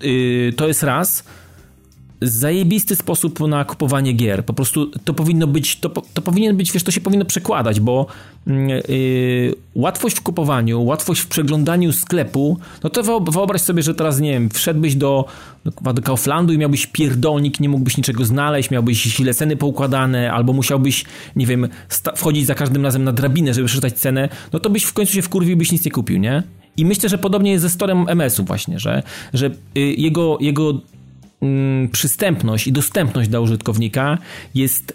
Yy, to jest raz, zajebisty sposób na kupowanie gier. Po prostu to powinno być, to, to powinien być, wiesz, to się powinno przekładać, bo yy, łatwość w kupowaniu, łatwość w przeglądaniu sklepu, no to wyobraź sobie, że teraz, nie wiem, wszedłbyś do, do Kauflandu i miałbyś pierdolnik, nie mógłbyś niczego znaleźć, miałbyś źle ceny poukładane, albo musiałbyś, nie wiem, wchodzić za każdym razem na drabinę, żeby przeczytać cenę, no to byś w końcu się wkurwił, byś nic nie kupił, nie? I myślę, że podobnie jest ze storem MS-u właśnie, że, że yy, jego, jego przystępność i dostępność dla użytkownika jest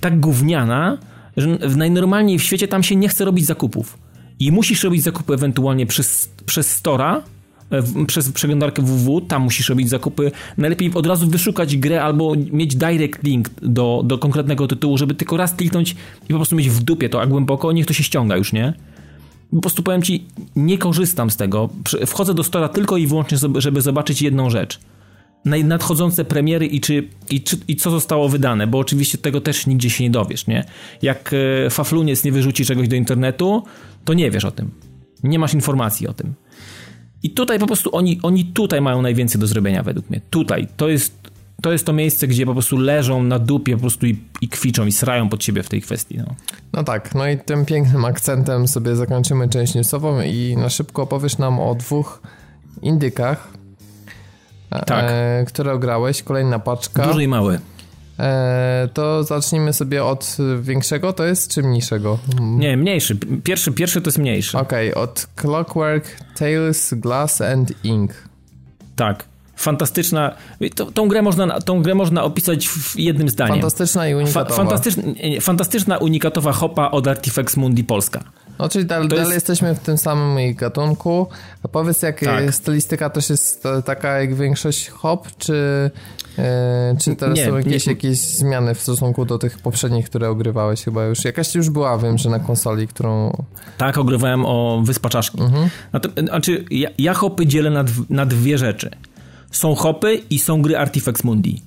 tak gówniana, że najnormalniej w świecie tam się nie chce robić zakupów. I musisz robić zakupy ewentualnie przez, przez Stora, e, przez przeglądarkę www, tam musisz robić zakupy. Najlepiej od razu wyszukać grę albo mieć direct link do, do konkretnego tytułu, żeby tylko raz kliknąć i po prostu mieć w dupie to, a głęboko niech to się ściąga już, nie? Po prostu powiem ci, nie korzystam z tego. Wchodzę do Stora tylko i wyłącznie, żeby zobaczyć jedną rzecz – nadchodzące premiery i, czy, i, czy, i co zostało wydane, bo oczywiście tego też nigdzie się nie dowiesz, nie? Jak e, Fafluniec nie wyrzuci czegoś do internetu, to nie wiesz o tym. Nie masz informacji o tym. I tutaj po prostu oni, oni tutaj mają najwięcej do zrobienia według mnie. Tutaj. To jest to jest to miejsce, gdzie po prostu leżą na dupie po prostu i, i kwiczą i srają pod siebie w tej kwestii. No. no tak, no i tym pięknym akcentem sobie zakończymy część newsową i na szybko opowiesz nam o dwóch indykach, tak. e, które grałeś, kolejna paczka. Duży i mały. E, to zacznijmy sobie od większego, to jest czy mniejszego? Nie, mniejszy. Pierwszy, pierwszy to jest mniejszy. Okej, okay, od Clockwork Tales Glass and Ink. Tak. Fantastyczna. To, tą, grę można, tą grę można opisać w jednym zdaniu. Fantastyczna i unikatowa. Fa, fantastyczna, fantastyczna, unikatowa hopa od Artifex Mundi Polska. No, czyli dalej, jest... jesteśmy w tym samym gatunku. A powiedz, jak tak. stylistyka też jest taka jak większość hop, czy, e, czy teraz nie, są jakieś, nie. jakieś zmiany w stosunku do tych poprzednich, które ogrywałeś chyba już? Jakaś już była, wiem, że na konsoli, którą... Tak, ogrywałem o Wyspa Czaszki. Mhm. Znaczy, ja, ja hopy dzielę na, na dwie rzeczy. Są hopy i są gry Artifex Mundi.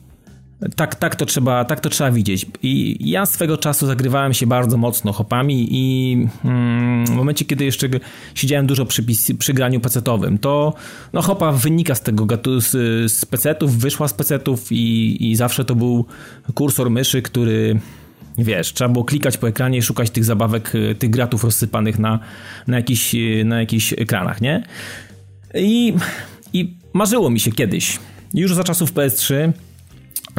Tak, tak, to trzeba, tak to trzeba widzieć. I ja swego czasu zagrywałem się bardzo mocno hopami i mm, w momencie, kiedy jeszcze siedziałem dużo przy, przy graniu pecetowym, to no, hopa wynika z tego z, z pecetów, wyszła z pecetów i, i zawsze to był kursor myszy, który wiesz, trzeba było klikać po ekranie i szukać tych zabawek, tych gratów rozsypanych na, na, jakiś, na jakichś ekranach, nie? I, I marzyło mi się kiedyś, już za czasów PS3,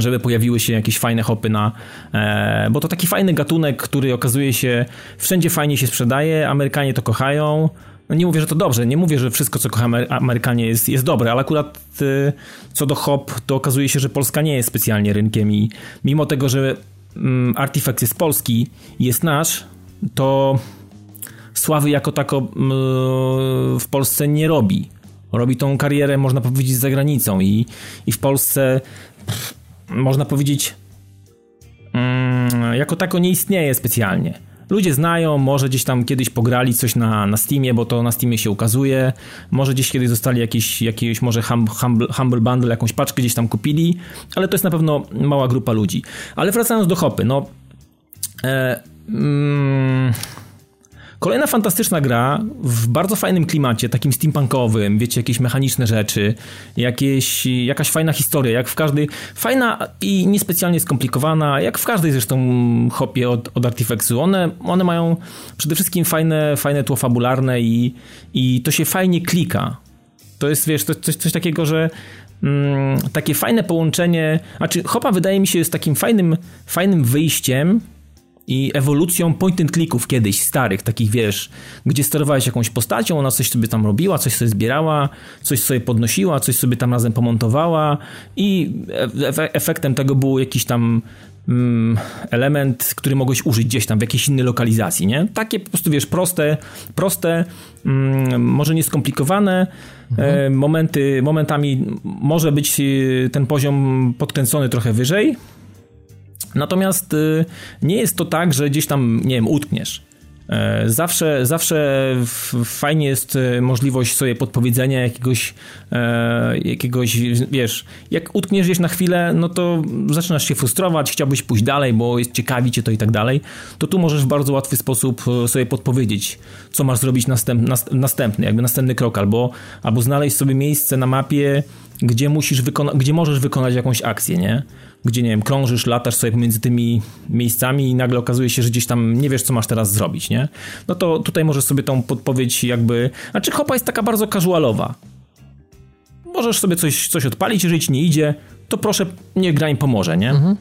żeby pojawiły się jakieś fajne hopy na. E, bo to taki fajny gatunek, który okazuje się wszędzie fajnie się sprzedaje, Amerykanie to kochają. No nie mówię, że to dobrze, nie mówię, że wszystko, co kochają Amerykanie jest, jest dobre, ale akurat y, co do hop, to okazuje się, że Polska nie jest specjalnie rynkiem i mimo tego, że mm, Artifact jest polski jest nasz, to sławy jako tako mm, w Polsce nie robi. Robi tą karierę, można powiedzieć, za granicą i, i w Polsce pff, można powiedzieć, mm, jako tako nie istnieje specjalnie. Ludzie znają, może gdzieś tam kiedyś pograli coś na, na Steamie, bo to na Steamie się ukazuje. Może gdzieś kiedyś zostali jakieś, jakieś może humble, humble Bundle, jakąś paczkę gdzieś tam kupili, ale to jest na pewno mała grupa ludzi. Ale wracając do hopy, no... E, mm, Kolejna fantastyczna gra w bardzo fajnym klimacie, takim steampunkowym, wiecie, jakieś mechaniczne rzeczy, jakieś, jakaś fajna historia, jak w każdej, fajna i niespecjalnie skomplikowana, jak w każdej zresztą hopie od, od Artifexu. One, one mają przede wszystkim fajne, fajne tło fabularne i, i to się fajnie klika. To jest, wiesz, to, coś, coś takiego, że mm, takie fajne połączenie, znaczy hopa wydaje mi się jest takim fajnym, fajnym wyjściem i ewolucją point and clicków kiedyś, starych, takich wiesz, gdzie sterowałeś jakąś postacią, ona coś sobie tam robiła, coś sobie zbierała, coś sobie podnosiła, coś sobie tam razem pomontowała i efektem tego był jakiś tam mm, element, który mogłeś użyć gdzieś tam w jakiejś innej lokalizacji, nie? Takie po prostu, wiesz, proste, proste, mm, może nieskomplikowane, mhm. E, momenty, momentami może być e, ten poziom podkręcony trochę wyżej, Natomiast y, nie jest to tak, że gdzieś tam, nie wiem, utkniesz. E, zawsze, zawsze fajnie jest e, możliwość sobie podpowiedzenia jakiegoś, e, jakiegoś, wiesz, jak utkniesz gdzieś na chwilę, no to zaczynasz się frustrować, chciałbyś pójść dalej, bo jest ciekawi cię to i tak dalej, to tu możesz w bardzo łatwy sposób sobie podpowiedzieć, co masz zrobić następ, następny, jakby następny krok, albo, albo znaleźć sobie miejsce na mapie, gdzie musisz wykonać, gdzie możesz wykonać jakąś akcję, nie? Gdzie, nie wiem, krążysz, latasz sobie pomiędzy tymi miejscami i nagle okazuje się, że gdzieś tam nie wiesz, co masz teraz zrobić, nie? No to tutaj możesz sobie tą podpowiedź jakby... Znaczy hopa jest taka bardzo casualowa. Możesz sobie coś, coś odpalić, jeżeli ci nie idzie, to proszę, niech gra im pomoże, nie? Mhm.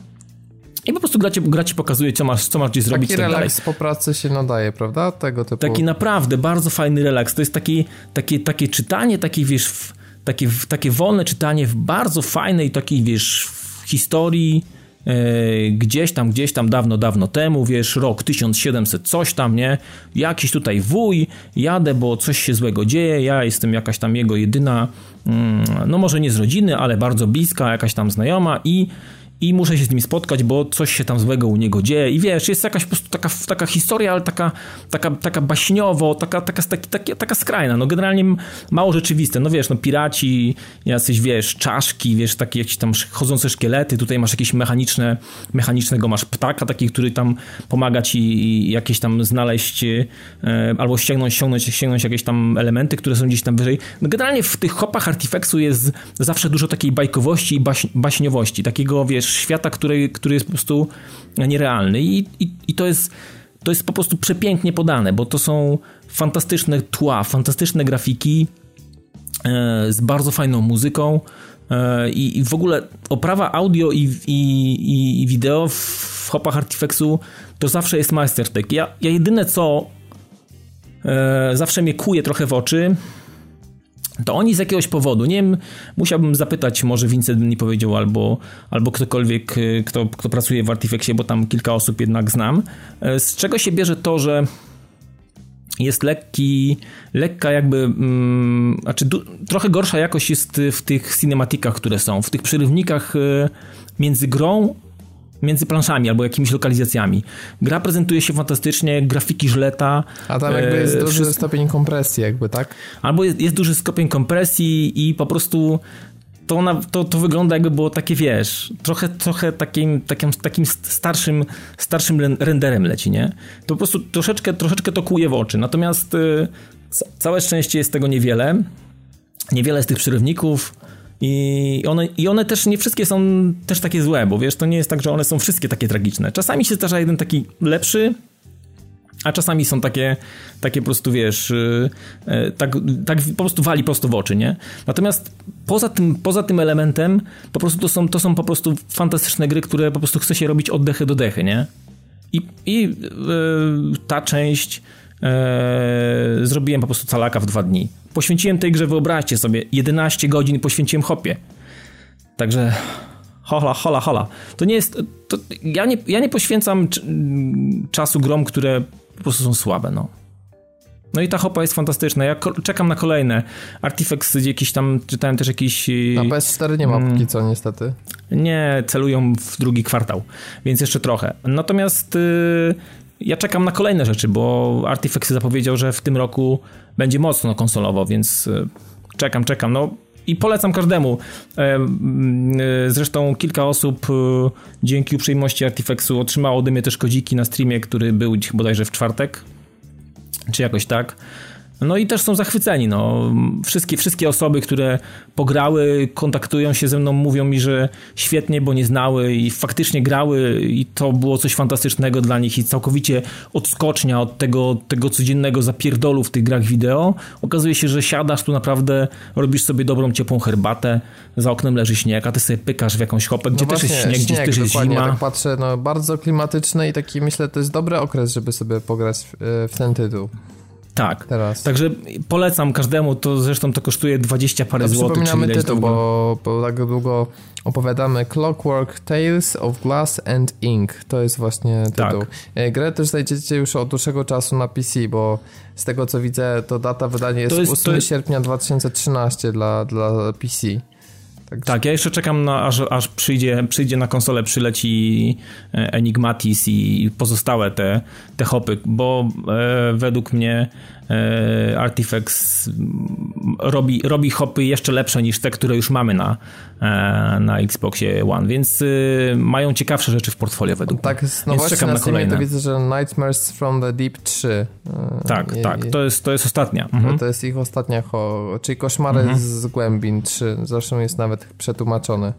I po prostu gra ci, gra ci pokazuje, co masz, co masz gdzieś zrobić. Taki tak relaks dalej. po pracy się nadaje, prawda? Tego typu. Taki naprawdę bardzo fajny relaks. To jest taki, takie, takie czytanie, takie wiesz, takie, takie wolne czytanie w bardzo fajnej takiej, wiesz, historii e, gdzieś tam, gdzieś tam dawno, dawno temu, wiesz, rok 1700 coś tam, nie? Jakiś tutaj wuj, jadę, bo coś się złego dzieje, ja jestem jakaś tam jego jedyna, mm, no może nie z rodziny, ale bardzo bliska, jakaś tam znajoma i i muszę się z nim spotkać, bo coś się tam złego u niego dzieje. I wiesz, jest jakaś po prostu taka, taka historia, ale taka, taka, taka baśniowo, taka, taka, taka, taka skrajna, no generalnie mało rzeczywiste, no wiesz, no piraci, jacyś, wiesz, czaszki, wiesz, takie jakieś tam chodzące szkielety, tutaj masz jakieś mechaniczne, mechanicznego masz ptaka taki, który tam pomaga ci jakieś tam znaleźć e, albo ściągnąć, ściągnąć, ściągnąć jakieś tam elementy, które są gdzieś tam wyżej. No generalnie w tych hopach Artifexu jest zawsze dużo takiej bajkowości i baś, baśniowości, takiego, wiesz, świata, który, który jest po prostu nierealny i, i, i to jest to jest po prostu przepięknie podane, bo to są fantastyczne tła, fantastyczne grafiki e, z bardzo fajną muzyką e, i, w ogóle oprawa audio i, i, i wideo w hopach Artifexu to zawsze jest majstersztyk. Ja, ja jedyne co e, zawsze mnie kuje trochę w oczy to oni z jakiegoś powodu, nie wiem, musiałbym zapytać, może Vincent mi powiedział, albo, albo ktokolwiek, y, kto, kto pracuje w Artifexie, bo tam kilka osób jednak znam, y, z czego się bierze to, że jest lekki, lekka jakby, mm, znaczy du, trochę gorsza jakość jest w tych cinematikach, które są, w tych przerywnikach y, między grą między planszami albo jakimiś lokalizacjami. Gra prezentuje się fantastycznie, grafiki żleta. A tam jakby jest e, duży wszystko... stopień kompresji jakby, tak? Albo jest, jest duży stopień kompresji i po prostu to, to, to wygląda jakby było takie, wiesz, trochę, trochę takim, takim, takim starszym, starszym renderem leci, nie? To po prostu troszeczkę, troszeczkę to kuje w oczy. Natomiast y, całe szczęście jest tego niewiele. Niewiele z tych przerywników. I one, I one też nie wszystkie są też takie złe, bo wiesz, to nie jest tak, że one są wszystkie takie tragiczne. Czasami się zdarza jeden taki lepszy, a czasami są takie, takie po prostu, wiesz, yy, tak, tak po prostu wali prosto w oczy, nie? Natomiast poza tym, poza tym elementem, po prostu to są, to są po prostu fantastyczne gry, które po prostu chce się robić od dechy do dechy, nie? I, i yy, ta część yy, zrobiłem po prostu calaka w dwa dni. Poświęciłem tej grze, wyobraźcie sobie, 11 godzin poświęciłem hopie. Także hola, hola, hola. To nie jest... To, ja, nie, ja nie poświęcam czasu grom, które po prostu są słabe, no. No i ta hopa jest fantastyczna. Ja czekam na kolejne. Artifacts jakiś tam, czytałem też jakiś... Na PS4 nie ma mm, póki co niestety. Nie, celują w drugi kwartał, więc jeszcze trochę. Natomiast y, ja czekam na kolejne rzeczy, bo Artifacts zapowiedział, że w tym roku będzie mocno konsolowo, więc y, czekam, czekam. No i polecam każdemu. E, e, zresztą kilka osób e, dzięki uprzejmości Artifexu otrzymało ode mnie też kodziki na streamie, który był bodajże w czwartek, czy jakoś tak. No i też są zachwyceni. No. Wszystkie, wszystkie osoby, które pograły, kontaktują się ze mną, mówią mi, że świetnie, bo nie znały i faktycznie grały i to było coś fantastycznego dla nich i całkowicie odskocznia od tego, tego codziennego zapierdolu w tych grach wideo. Okazuje się, że siadasz tu naprawdę, robisz sobie dobrą, ciepłą herbatę, za oknem leży śnieg, a ty sobie pykasz w jakąś hopę, gdzie no też jest śnieg, śnieg, gdzie też jest zima. Tak patrzę, no bardzo klimatyczny i taki myślę, to jest dobry okres, żeby sobie pograć w, w ten tytuł. Tak. Teraz. Także polecam każdemu, to zresztą to kosztuje 20 parę to złotych. Przypominamy tytuł, bo, bo tak długo opowiadamy Clockwork Tales of Glass and Ink. To jest właśnie tytuł. Tak. E, grę też znajdziecie już od dłuższego czasu na PC, bo z tego co widzę, to data wydania jest, jest 8 jest... sierpnia 2013 dla, dla PC. Tak, tak, ja jeszcze czekam na, aż, aż przyjdzie, przyjdzie na konsolę, przyleci e, Enigmatis i pozostałe te, te hopy, bo e, według mnie e, Artifacts robi, robi hopy jeszcze lepsze niż te, które już mamy na, e, na Xboxie One, więc y, mają ciekawsze rzeczy w portfolio według tak, mnie. Tak, no właśnie czekam na, na kolejne. to widzę, że Nightmares from the Deep 3. E, tak, tak, to jest, to jest ostatnia. Mhm. To jest ich ostatnia, ho, czyli Koszmary mhm. z Głębin 3, zresztą jest nawet przetłumaczone.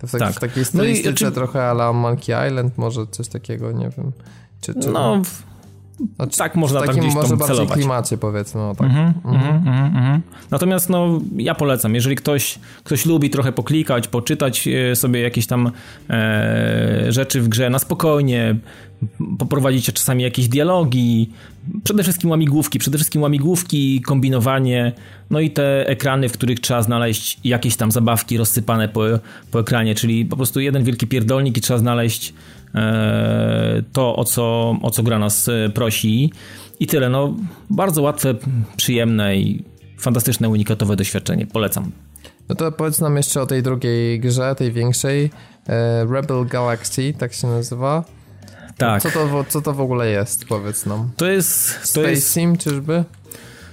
To w, tak. w takiej stylistyce no i, czy... trochę ala Monkey Island, może coś takiego, nie wiem. Czy, czy... No, znaczy, tak można tak gdzieś może bardziej celować. klimacie powiedzmy, o tak. Mm -hmm, mm -hmm. Natomiast no, ja polecam, jeżeli ktoś, ktoś lubi trochę poklikać, poczytać e, sobie jakieś tam e, rzeczy w grze na spokojnie, poprowadzić czasami jakieś dialogi, przede wszystkim łamigłówki, przede wszystkim łamigłówki, kombinowanie, no i te ekrany, w których trzeba znaleźć jakieś tam zabawki rozsypane po, po ekranie, czyli po prostu jeden wielki pierdolnik i trzeba znaleźć to, o co, o co gra nas e, prosi. I tyle. No, bardzo łatwe, przyjemne i fantastyczne, unikatowe doświadczenie. Polecam. No to powiedz nam jeszcze o tej drugiej grze, tej większej. E, Rebel Galaxy, tak się nazywa. Tak. Co to, co to w ogóle jest, powiedz nam. To jest... To Space jest... Sim, czyżby?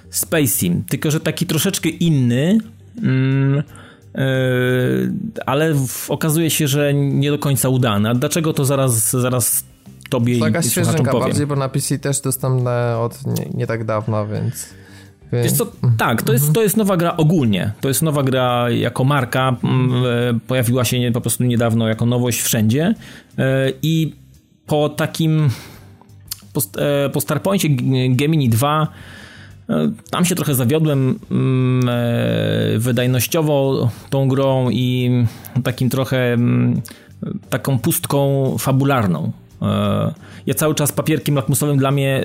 Space Sim, tylko że taki troszeczkę inny. Mm, ale okazuje się, że nie do końca udane. A dlaczego to zaraz, zaraz tobie Taka i powiem. bardziej, bo na PC też dostępne od nie, nie tak dawna, więc... Wiesz co, tak, to jest, to jest nowa gra ogólnie. To jest nowa gra jako marka. E, pojawiła się po prostu niedawno jako nowość wszędzie. E, I po takim. Po, e, po Starpointie Gemini 2 E, tam się trochę zawiodłem mm, e, wydajnościowo tą grą i takim trochę mm, taką pustką fabularną. E, ja cały czas papierkiem lakmusowym dla mnie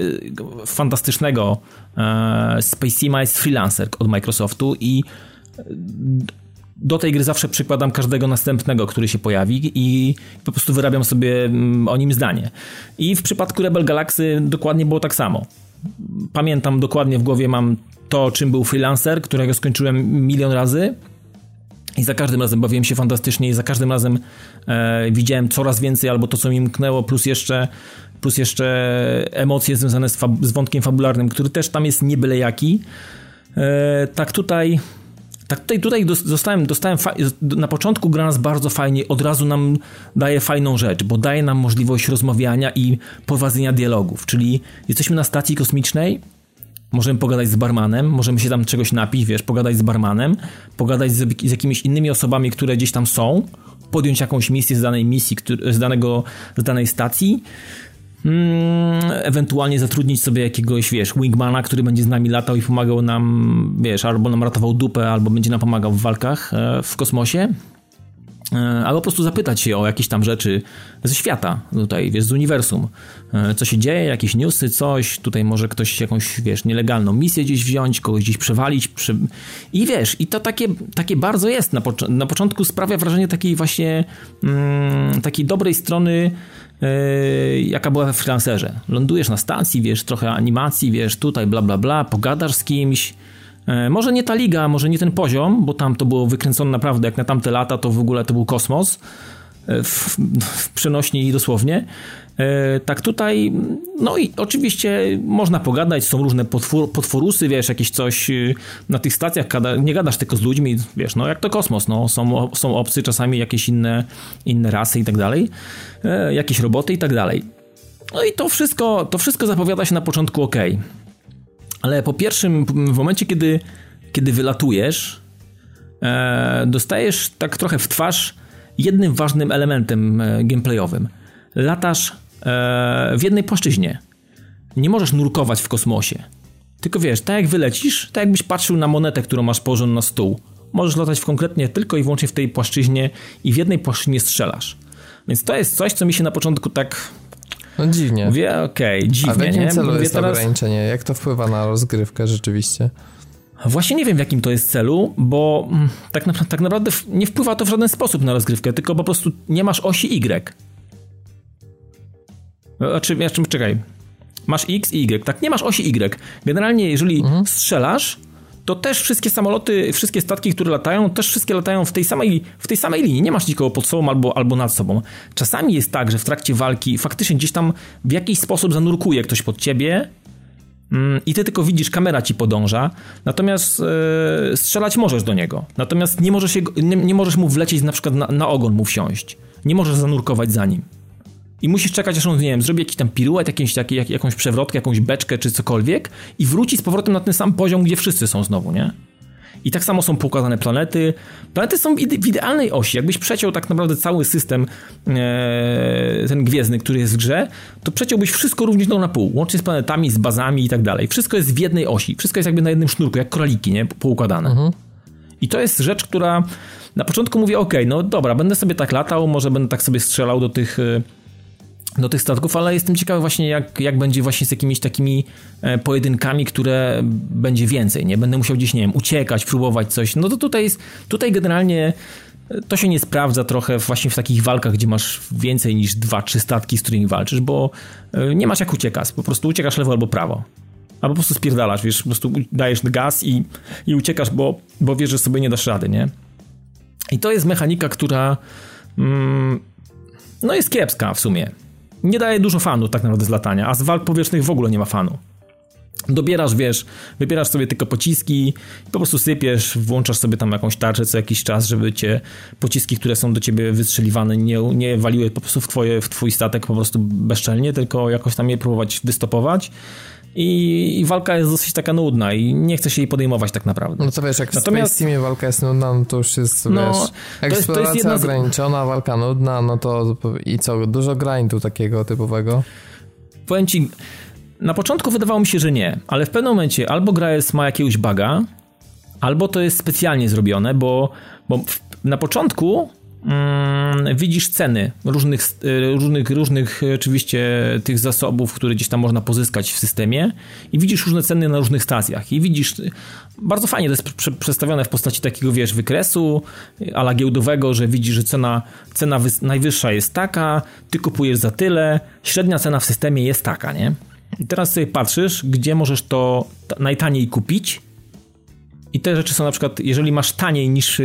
fantastycznego Spacema jest freelancer od Microsoftu i do tej gry zawsze przykładam każdego następnego, który się pojawi i po prostu wyrabiam sobie mm, o nim zdanie. I w przypadku Rebel Galaxy dokładnie było tak samo pamiętam dokładnie w głowie mam to, czym był freelancer, którego skończyłem milion razy. I za każdym razem bawiłem się fantastycznie i za każdym razem e, widziałem coraz więcej albo to, co mi mknęło, plus jeszcze, plus jeszcze emocje związane z, z wątkiem fabularnym, który też tam jest nie jaki. E, tak tutaj Tak tutaj, tutaj dostałem, dostałem na początku gra nas bardzo fajnie, od razu nam daje fajną rzecz, bo daje nam możliwość rozmawiania i prowadzenia dialogów, czyli jesteśmy na stacji kosmicznej, możemy pogadać z barmanem, możemy się tam czegoś napić, wiesz, pogadać z barmanem, pogadać z, z jakimiś innymi osobami, które gdzieś tam są, podjąć jakąś misję z danej misji, z, danego, z danej stacji, ewentualnie zatrudnić sobie jakiegoś, wiesz, wingmana, który będzie z nami latał i pomagał nam, wiesz, albo nam ratował dupę, albo będzie nam pomagał w walkach e, w kosmosie. E, albo po prostu zapytać się o jakieś tam rzeczy ze świata, tutaj, wiesz, z uniwersum. E, co się dzieje, jakieś newsy, coś, tutaj może ktoś jakąś, wiesz, nielegalną misję gdzieś wziąć, kogoś gdzieś przewalić. Przy... I wiesz, i to takie, takie bardzo jest. Na, na początku sprawia wrażenie takiej właśnie mm, takiej dobrej strony jaka była we freelancerze. Lądujesz na stacji, wiesz, trochę animacji, wiesz, tutaj bla bla bla, pogadasz z kimś. Yy, może nie ta liga, może nie ten poziom, bo tam to było wykręcone naprawdę jak na tamte lata, to w ogóle to był kosmos. Yy, w, w przenośni dosłownie. E, tak tutaj, no i oczywiście można pogadać, są różne potwór, potworusy, wiesz, jakieś coś y, na tych stacjach, nie gadasz tylko z ludźmi, wiesz, no jak to kosmos, no są, są obcy, czasami jakieś inne, inne rasy i tak dalej, e, jakieś roboty i tak dalej. No i to wszystko, to wszystko zapowiada się na początku ok. Ale po pierwszym, w momencie, kiedy, kiedy wylatujesz, e, dostajesz tak trochę w twarz jednym ważnym elementem gameplayowym. Latasz E, w jednej płaszczyźnie. Nie możesz nurkować w kosmosie. Tylko wiesz, tak jak wylecisz, tak jakbyś patrzył na monetę, którą masz położoną na stół. Możesz latać w konkretnie tylko i wyłącznie w tej płaszczyźnie i w jednej płaszczyźnie strzelasz. Więc to jest coś, co mi się na początku tak no dziwnie. Mówię, okej, okay, dziwnie. A w jakim nie? celu Mówię jest teraz... ograniczenie? Jak to wpływa na rozgrywkę rzeczywiście? Właśnie nie wiem, w jakim to jest celu, bo mm, tak, na, tak naprawdę nie wpływa to w żaden sposób na rozgrywkę, tylko po prostu nie masz osi Y. Znaczy, znaczy, czekaj. Masz X i Y, tak? Nie masz osi Y. Generalnie, jeżeli mhm. strzelasz, to też wszystkie samoloty, wszystkie statki, które latają, też wszystkie latają w tej samej, w tej samej linii. Nie masz nikogo pod sobą albo, albo nad sobą. Czasami jest tak, że w trakcie walki faktycznie gdzieś tam w jakiś sposób zanurkuje ktoś pod ciebie i ty tylko widzisz, kamera ci podąża, natomiast yy, strzelać możesz do niego. Natomiast nie możesz, nie, nie możesz mu wlecieć na przykład na, na ogon mu wsiąść. Nie możesz zanurkować za nim i musisz czekać, aż on, nie wiem, zrobi jakiś tam piruet, jakiś, taki, jak, jakąś przewrotkę, jakąś beczkę czy cokolwiek i wróci z powrotem na ten sam poziom, gdzie wszyscy są znowu, nie? I tak samo są poukładane planety. Planety są w idealnej osi. Jakbyś przeciął tak naprawdę cały system e, ten gwiezdny, który jest w grze, to przeciąłbyś wszystko również na pół, łącznie z planetami, z bazami i tak dalej. Wszystko jest w jednej osi. Wszystko jest jakby na jednym sznurku, jak króliki, nie? Poukładane. Mhm. I to jest rzecz, która na początku mówię, ok, no dobra, będę sobie tak latał, może będę tak sobie strzelał do tych e, do tych statków, ale jestem ciekawy właśnie jak, jak będzie właśnie z jakimiś takimi e, pojedynkami, które będzie więcej, nie? Będę musiał gdzieś, nie wiem, uciekać, próbować coś. No to tutaj jest, tutaj generalnie e, to się nie sprawdza trochę właśnie w takich walkach, gdzie masz więcej niż dwa, trzy statki, z którymi walczysz, bo e, nie masz jak uciekać, po prostu uciekasz lewo albo prawo. Albo po prostu spierdalasz, wiesz, po prostu dajesz gaz i, i uciekasz, bo, bo wiesz, że sobie nie dasz rady, nie? I to jest mechanika, która mm, no jest kiepska w sumie nie daje dużo fanu tak naprawdę z latania, a z walk powietrznych w ogóle nie ma fanu. Dobierasz, wiesz, wybierasz sobie tylko pociski, po prostu sypiesz, włączasz sobie tam jakąś tarczę co jakiś czas, żeby cię pociski, które są do ciebie wystrzeliwane, nie, nie waliły po prostu w, twoje, w twój statek po prostu bezczelnie, tylko jakoś tam je próbować wystopować. I, I, walka jest dosyć taka nudna i nie chce się jej podejmować tak naprawdę. No to wiesz, jak Natomiast... w Space Teamie walka jest nudna, no to już jest, no, wiesz, eksploracja to jest, to jest jedna... ograniczona, walka nudna, no to i co, dużo grindu takiego typowego? Powiem ci, na początku wydawało mi się, że nie, ale w pewnym momencie albo gra jest, ma jakiegoś baga, albo to jest specjalnie zrobione, bo, bo na początku widzisz ceny różnych, y, różnych, różnych oczywiście tych zasobów, które gdzieś tam można pozyskać w systemie i widzisz różne ceny na różnych stacjach i widzisz, bardzo fajnie to jest przedstawione w postaci takiego, wiesz, wykresu ala giełdowego, że widzisz, że cena, cena najwyższa jest taka, ty kupujesz za tyle, średnia cena w systemie jest taka, nie? I teraz sobie patrzysz, gdzie możesz to najtaniej kupić i te rzeczy są na przykład, jeżeli masz taniej niż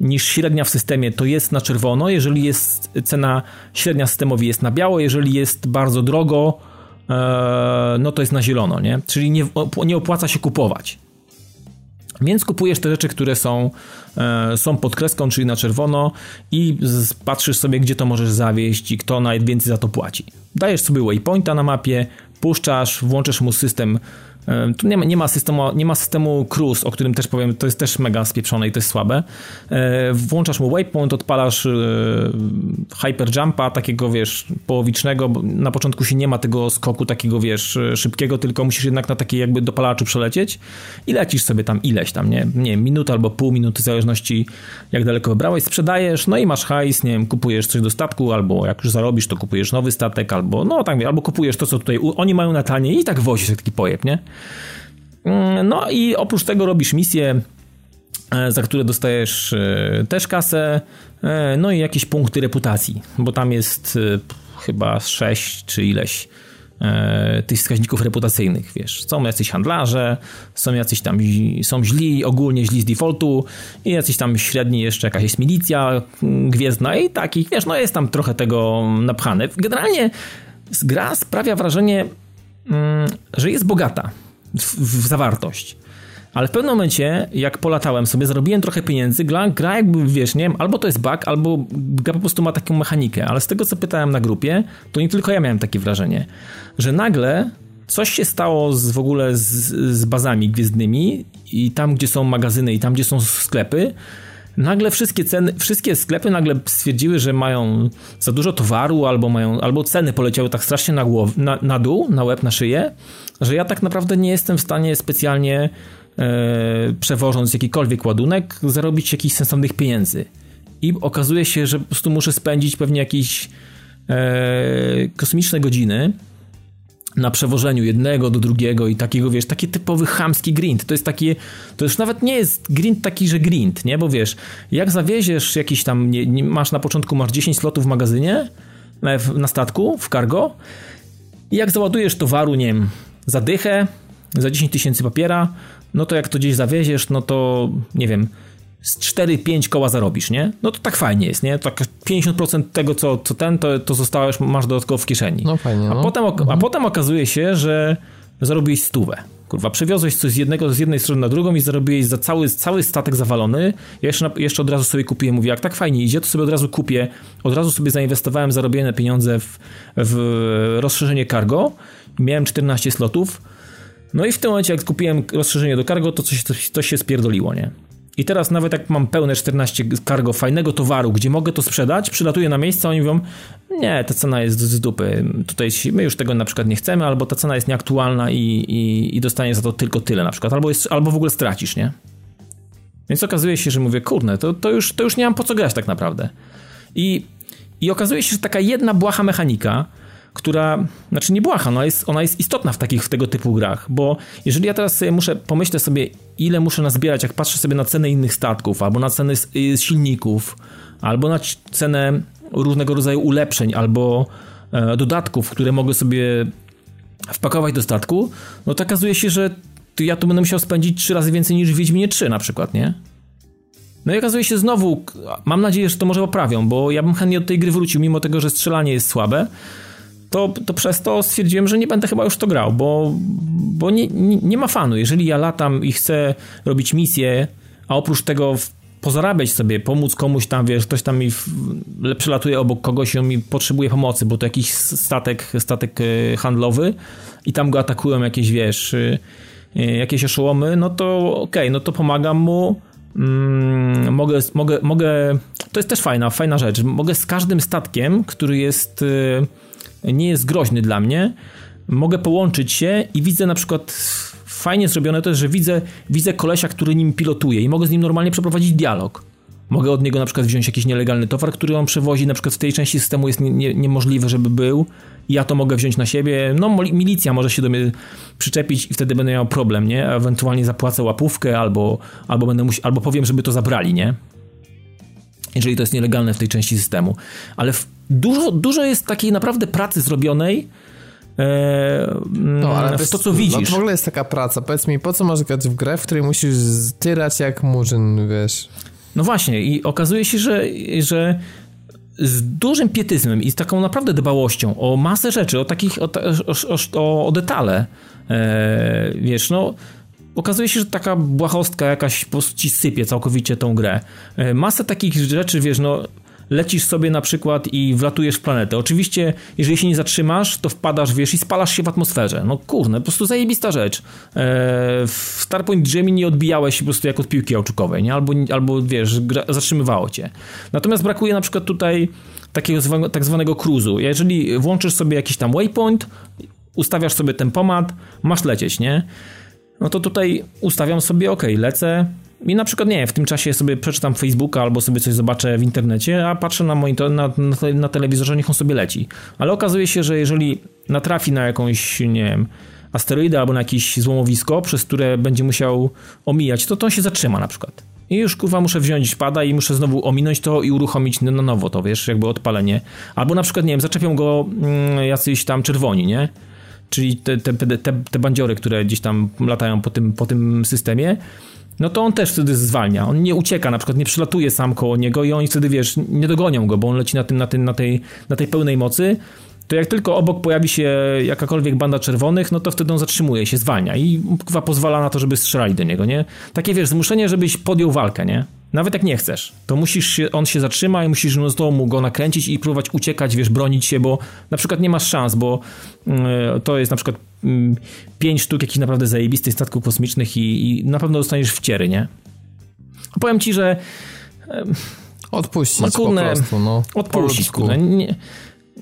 niż średnia w systemie, to jest na czerwono. Jeżeli jest cena średnia systemowi jest na biało, jeżeli jest bardzo drogo, e, no to jest na zielono, nie? Czyli nie, nie opłaca się kupować. Więc kupujesz te rzeczy, które są, e, są pod kreską, czyli na czerwono i patrzysz sobie, gdzie to możesz zawieść i kto najwięcej za to płaci. Dajesz sobie waypointa na mapie, puszczasz, włączasz mu system tu nie ma, nie ma, systemu, nie ma systemu cruise, o którym też powiem, to jest też mega spieprzone i to jest słabe. E, włączasz mu waypoint, odpalasz e, hyperjumpa, takiego wiesz, połowicznego, na początku się nie ma tego skoku takiego wiesz, szybkiego, tylko musisz jednak na takiej jakby dopalaczu przelecieć i lecisz sobie tam ileś tam, nie, nie wiem, minutę albo pół minuty, w zależności jak daleko wybrałeś, sprzedajesz, no i masz hajs, nie wiem, kupujesz coś do statku, albo jak już zarobisz, to kupujesz nowy statek, albo no tak, albo kupujesz to, co tutaj oni mają na tanie i tak wozisz taki pojeb, nie? Mm, no i oprócz tego robisz misje, e, za które dostajesz e, też kasę, e, no i jakieś punkty reputacji, bo tam jest chyba 6 czy ileś tych wskaźników reputacyjnych, wiesz. Są jacyś handlarze, są jacyś tam, są źli, ogólnie źli z defaultu i jacyś tam średni jeszcze jakaś jest milicja mm, gwiezdna i takich, wiesz, no jest tam trochę tego napchane. Generalnie gra sprawia wrażenie, mm, że jest bogata w, w zawartość. Ale w pewnym momencie, jak polatałem sobie, zarobiłem trochę pieniędzy, gra, gra jakby, wiesz, nie wiem, albo to jest bug, albo gra po prostu ma taką mechanikę. Ale z tego, co pytałem na grupie, to nie tylko ja miałem takie wrażenie, że nagle coś się stało z, w ogóle z, z bazami gwiezdnymi i tam, gdzie są magazyny i tam, gdzie są sklepy, nagle wszystkie ceny, wszystkie sklepy nagle stwierdziły, że mają za dużo towaru, albo mają, albo ceny poleciały tak strasznie na, głow, na, na dół, na łeb, na szyję, że ja tak naprawdę nie jestem w stanie specjalnie e, przewożąc jakikolwiek ładunek, zarobić jakichś sensownych pieniędzy. I okazuje się, że po prostu muszę spędzić pewnie jakieś e, kosmiczne godziny na przewożeniu jednego do drugiego i takiego, wiesz, taki typowy chamski grind. To jest takie, to już nawet nie jest grind taki, że grind, nie? Bo wiesz, jak zawieziesz jakiś tam, nie, nie, masz na początku, masz 10 slotów w magazynie, na, na statku, w cargo i jak załadujesz towaru, nie wiem, za dychę, za 10 tysięcy papiera, no to jak to gdzieś zawieziesz, no to, nie wiem, z 4-5 koła zarobisz, nie? No to tak fajnie jest, nie? Tak 50% tego, co, co ten, to, to zostałeś, masz dodatkowo w kieszeni. No fajnie, no. A, potem, mhm. a potem okazuje się, że zarobiłeś stówę. Kurwa, przywiozłeś coś z jednego, z jednej strony na drugą i zarobiłeś za cały, cały statek zawalony. Ja jeszcze, jeszcze od razu sobie kupiłem, mówię, jak tak fajnie idzie, to sobie od razu kupię. Od razu sobie zainwestowałem zarobione pieniądze w, w rozszerzenie cargo. Miałem 14 slotów. No i w tym momencie, jak kupiłem rozszerzenie do cargo, to coś, coś, coś się spierdoliło, nie? I teraz nawet jak mam pełne 14 cargo fajnego towaru, gdzie mogę to sprzedać, przylatuję na miejsce, oni mówią, nie, ta cena jest z dupy, tutaj my już tego na przykład nie chcemy, albo ta cena jest nieaktualna i, i, i dostaniesz za to tylko tyle na przykład, albo, jest, albo w ogóle stracisz, nie? Więc okazuje się, że mówię, kurde, to, to, już, to już nie mam po co grać tak naprawdę. I, I okazuje się, że taka jedna błaha mechanika, która, znaczy nie błaha, ona jest, ona jest istotna w takich w tego typu grach, bo jeżeli ja teraz sobie muszę, pomyślę sobie, ile muszę nazbierać, jak patrzę sobie na cenę innych statków, albo na ceny y, silników, albo na cenę różnego rodzaju ulepszeń, albo e, dodatków, które mogę sobie wpakować do statku, no to okazuje się, że ja tu będę musiał spędzić trzy razy więcej niż w Wiedźminie 3 na przykład, nie? No i okazuje się znowu, mam nadzieję, że to może poprawią, bo ja bym chętnie do tej gry wrócił, mimo tego, że strzelanie jest słabe, to, to przez to stwierdziłem, że nie będę chyba już to grał, bo, bo nie, nie, nie ma fanu. Jeżeli ja latam i chcę robić misję, a oprócz tego pozarabiać sobie, pomóc komuś tam, wiesz, ktoś tam mi przelatuje obok kogoś i on mi potrzebuje pomocy, bo to jakiś statek, statek e, handlowy i tam go atakują jakieś, wiesz, e, e, jakieś oszołomy, no to okej, okay, no to pomagam mu, mm, mogę, mogę, mogę, to jest też fajna, fajna rzecz, mogę z każdym statkiem, który jest nie jest groźny dla mnie, mogę połączyć się i widzę na przykład fajnie zrobione to jest, że widzę, widzę kolesia, który nim pilotuje i mogę z nim normalnie przeprowadzić dialog. Mogę od niego na przykład wziąć jakiś nielegalny towar, który on przewozi, na przykład w tej części systemu jest nie, nie, niemożliwe, żeby był. Ja to mogę wziąć na siebie. No, milicja może się do mnie przyczepić i wtedy będę miał problem, nie? Ewentualnie zapłacę łapówkę albo, albo, będę musi, albo powiem, żeby to zabrali, nie? Jeżeli to jest nielegalne w tej części systemu. Ale w dużo, dużo jest takiej naprawdę pracy zrobionej. E, no, ale w to, co widzisz. No, w ogóle jest taka praca. Powiedz mi, po co masz grać w grę, w której musisz styrać jak murzyn, wiesz? No właśnie, i okazuje się, że, że z dużym pietyzmem i z taką naprawdę dbałością o masę rzeczy, o takich, o, o, o, o detale, e, wiesz, no okazuje się, że taka błahostka jakaś po prostu ci sypie całkowicie tą grę. E, masę takich rzeczy, wiesz, no lecisz sobie na przykład i wlatujesz w planetę. Oczywiście, jeżeli się nie zatrzymasz, to wpadasz, wiesz, i spalasz się w atmosferze. No kurne, po prostu zajebista rzecz. E, w Starpoint Gemini nie odbijałeś się po prostu jak od piłki ołczukowej, nie? Albo, albo wiesz, zatrzymywało cię. Natomiast brakuje na przykład tutaj takiego tak zwanego cruise'u. Jeżeli włączysz sobie jakiś tam waypoint, ustawiasz sobie tempomat, masz lecieć, nie? No to tutaj ustawiam sobie, ok, lecę, i na przykład, nie w tym czasie sobie przeczytam Facebooka albo sobie coś zobaczę w internecie, a patrzę na monitor, na, na, na telewizorze, niech on sobie leci. Ale okazuje się, że jeżeli natrafi na jakąś, nie wiem, asteroidę albo na jakieś złomowisko, przez które będzie musiał omijać, to to on się zatrzyma na przykład. I już kurwa muszę wziąć pada i muszę znowu ominąć to i uruchomić na nowo to, wiesz, jakby odpalenie. Albo na przykład, nie wiem, zaczepią go mm, jacyś tam czerwoni, nie? Czyli te, te, te, te bandziory, które gdzieś tam latają po tym, po tym systemie no to on też wtedy zwalnia. On nie ucieka, na przykład nie przylatuje sam koło niego i oni wtedy, wiesz, nie dogonią go, bo on leci na, tym, na, tym, na, tej, na tej pełnej mocy. To jak tylko obok pojawi się jakakolwiek banda czerwonych, no to wtedy on zatrzymuje się, zwalnia i chyba pozwala na to, żeby strzelali do niego, nie? Takie, wiesz, zmuszenie, żebyś podjął walkę, nie? Nawet jak nie chcesz, to musisz się, on się zatrzyma i musisz no znowu go nakręcić i próbować uciekać, wiesz, bronić się, bo na przykład nie masz szans, bo yy, to jest na przykład yy, pięć sztuk jakichś naprawdę zajebistych statków kosmicznych i, i na pewno dostaniesz wciery, nie? Powiem ci, że yy, Odpuścić no, po prostu, no. Odpuścić, kurde. Nie,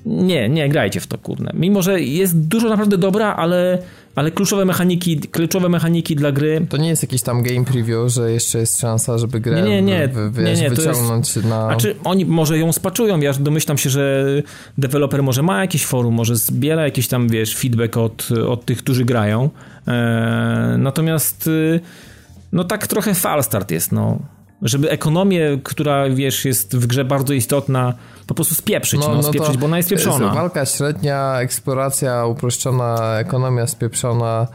nie, nie, grajcie w to, kurde. Mimo, że jest dużo naprawdę dobra, ale ale kluczowe mechaniki, kluczowe mechaniki dla gry... To nie jest jakiś tam game preview, że jeszcze jest szansa, żeby grę nie, nie, nie, nie, nie, wyciągnąć jest, na... Znaczy, oni może ją spaczują, ja domyślam się, że deweloper może ma jakieś forum, może zbiera jakiś tam, wiesz, feedback od, od tych, którzy grają. Eee, natomiast no tak trochę falstart jest, no żeby ekonomię, która wiesz, jest w grze bardzo istotna, po prostu spieprzyć, no, no, no spieprzyć, bo ona jest spieprzona. Walka średnia, eksploracja uproszczona, ekonomia spieprzona.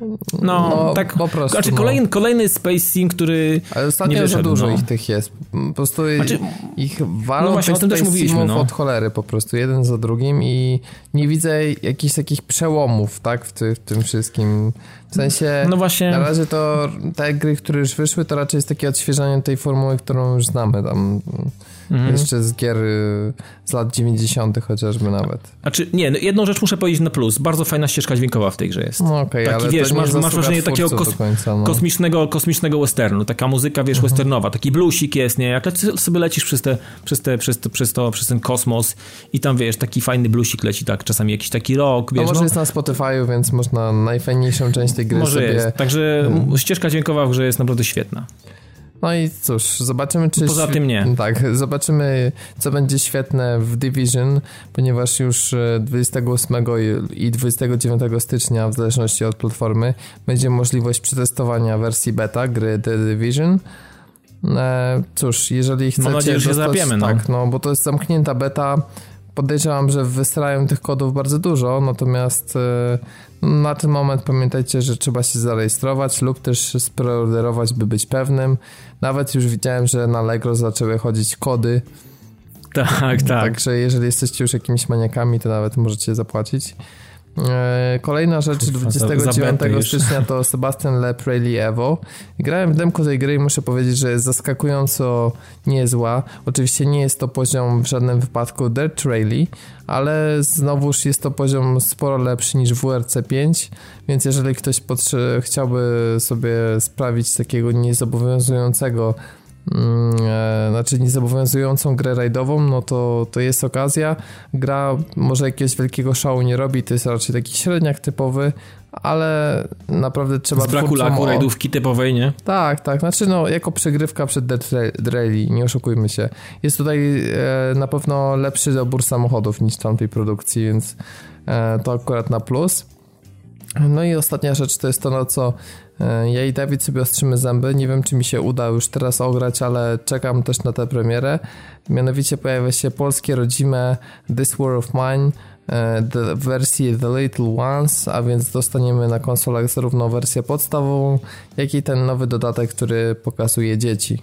No, no, tak. Po prostu. Znaczy, kolejny, no. kolejny Space który. Ale ostatnio nie za dużo no. ich tych jest. Po prostu znaczy, ich walą no właśnie, o tym też mówiliśmy, no. od cholery po prostu, jeden za drugim i nie widzę jakichś takich przełomów, tak, w, ty, w tym wszystkim. W sensie, no właśnie. na razie to te gry, które już wyszły, to raczej jest takie odświeżanie tej formuły, którą już znamy tam. Mhm. Jeszcze z gier y, z lat 90. chociażby nawet. Znaczy, nie, no jedną rzecz muszę powiedzieć na plus. Bardzo fajna ścieżka dźwiękowa w tej grze jest. No okay, ale wiesz, masz, masz wrażenie takiego kos końca, no. kosmicznego, kosmicznego westernu. Taka muzyka, wiesz, mhm. westernowa. Taki bluesik jest, nie? Jak sobie lecisz przez, te, przez, te, przez, te, przez, to, przez ten kosmos i tam, wiesz, taki fajny bluesik leci, tak, czasami jakiś taki rock, wiesz. No może no. jest na Spotify'u, więc można najfajniejszą część tej gry może sobie... Jest. Także hmm. ścieżka dźwiękowa w grze jest naprawdę świetna. No i cóż, zobaczymy, czy. Poza tym nie. Tak, zobaczymy, co będzie świetne w Division, ponieważ już 28 e, i 29 stycznia, w zależności od platformy, będzie możliwość przetestowania wersji beta gry The Division. E, cóż, jeżeli chcecie. Mam nadzieję, że dostać, zapiemy, no. Tak, no bo to jest zamknięta beta. Podejrzewam, że wystrają tych kodów bardzo dużo, natomiast e, na ten moment pamiętajcie, że trzeba się zarejestrować lub też spreorderować, by być pewnym. Nawet już widziałem, że na Allegro zaczęły chodzić kody. Tak, tak. Także jeżeli jesteście już jakimiś maniakami, to nawet możecie zapłacić. E, kolejna rzecz 29 stycznia to Sebastian Le Rally Evo. Grałem w demko tej gry i muszę powiedzieć, że jest zaskakująco niezła. Oczywiście nie jest to poziom w żadnym wypadku Dirt Rally, ale znowuż jest to poziom sporo lepszy niż WRC 5, więc jeżeli ktoś chciałby sobie sprawić takiego niezobowiązującego znaczy niezobowiązującą grę rajdową, no to, to jest okazja. Gra może jakiegoś wielkiego szału nie robi, to jest raczej taki średniak typowy, ale naprawdę trzeba... Z braku laku rajdówki typowej, nie? Tak, tak. Znaczy no, jako przegrywka przed Dead Rally, nie oszukujmy się. Jest tutaj e, na pewno lepszy dobór samochodów niż tamtej produkcji, więc e, to akurat na plus. No i ostatnia rzecz to jest to, na co e, ja i Dawid sobie ostrzymy zęby. Nie wiem, czy mi się uda już teraz ograć, ale czekam też na tę premierę. Mianowicie pojawia się polskie rodzime This War of Mine e, w wersji The Little Ones, a więc dostaniemy na konsolach zarówno wersję podstawową, jak i ten nowy dodatek, który pokazuje dzieci.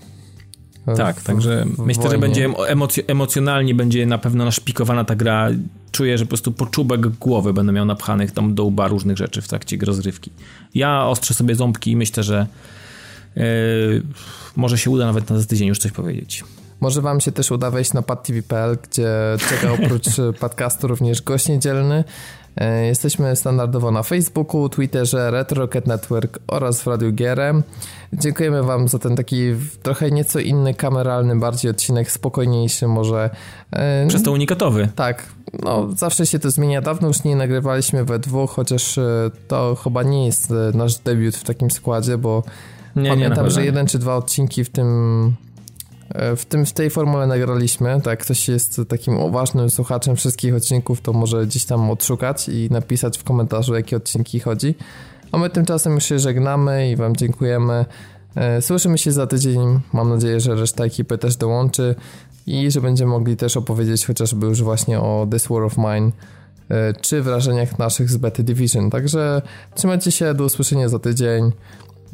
Tak, w, także w myślę, wojnie. że będzie emoc- emocjonalnie będzie na pewno naszpikowana ta gra. Czuję, że po prostu po czubek głowy będę miał napchanych tam do łba różnych rzeczy w trakcie rozrywki. Ja ostrzę sobie ząbki i myślę, że yy, może się uda nawet na tydzień już coś powiedzieć. Może wam się też uda wejść na padtv.pl, gdzie czeka oprócz podcastu również gość niedzielny. E, jesteśmy standardowo na Facebooku, Twitterze, Retro Rocket Network oraz w Radiu Gierem. Dziękujemy Wam za ten taki trochę nieco inny, kameralny, bardziej odcinek, spokojniejszy może. E, Przez to unikatowy. Tak, no zawsze się to zmienia. Dawno już nie nagrywaliśmy we dwóch, chociaż e, to chyba nie jest nasz debiut w takim składzie, bo nie, pamiętam, nie, że jeden czy dwa odcinki w tym w, tym, w tej formule nagraliśmy, tak, ktoś jest takim uważnym słuchaczem wszystkich odcinków, to może gdzieś tam odszukać i napisać w komentarzu, jakie odcinki chodzi. A my tymczasem już się żegnamy i Wam dziękujemy. E, słyszymy się za tydzień. Mam nadzieję, że reszta ekipy też dołączy i że będziemy mogli też opowiedzieć chociażby już właśnie o This War of Mine e, czy wrażeniach naszych z Bety Division. Także trzymajcie się, do usłyszenia za tydzień.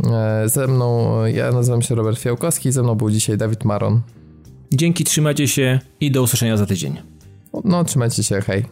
E, ze mną, ja nazywam się Robert Fiałkowski, ze mną był dzisiaj Dawid Maron. Dzięki, trzymajcie się i do usłyszenia za tydzień. No, trzymajcie się, hej.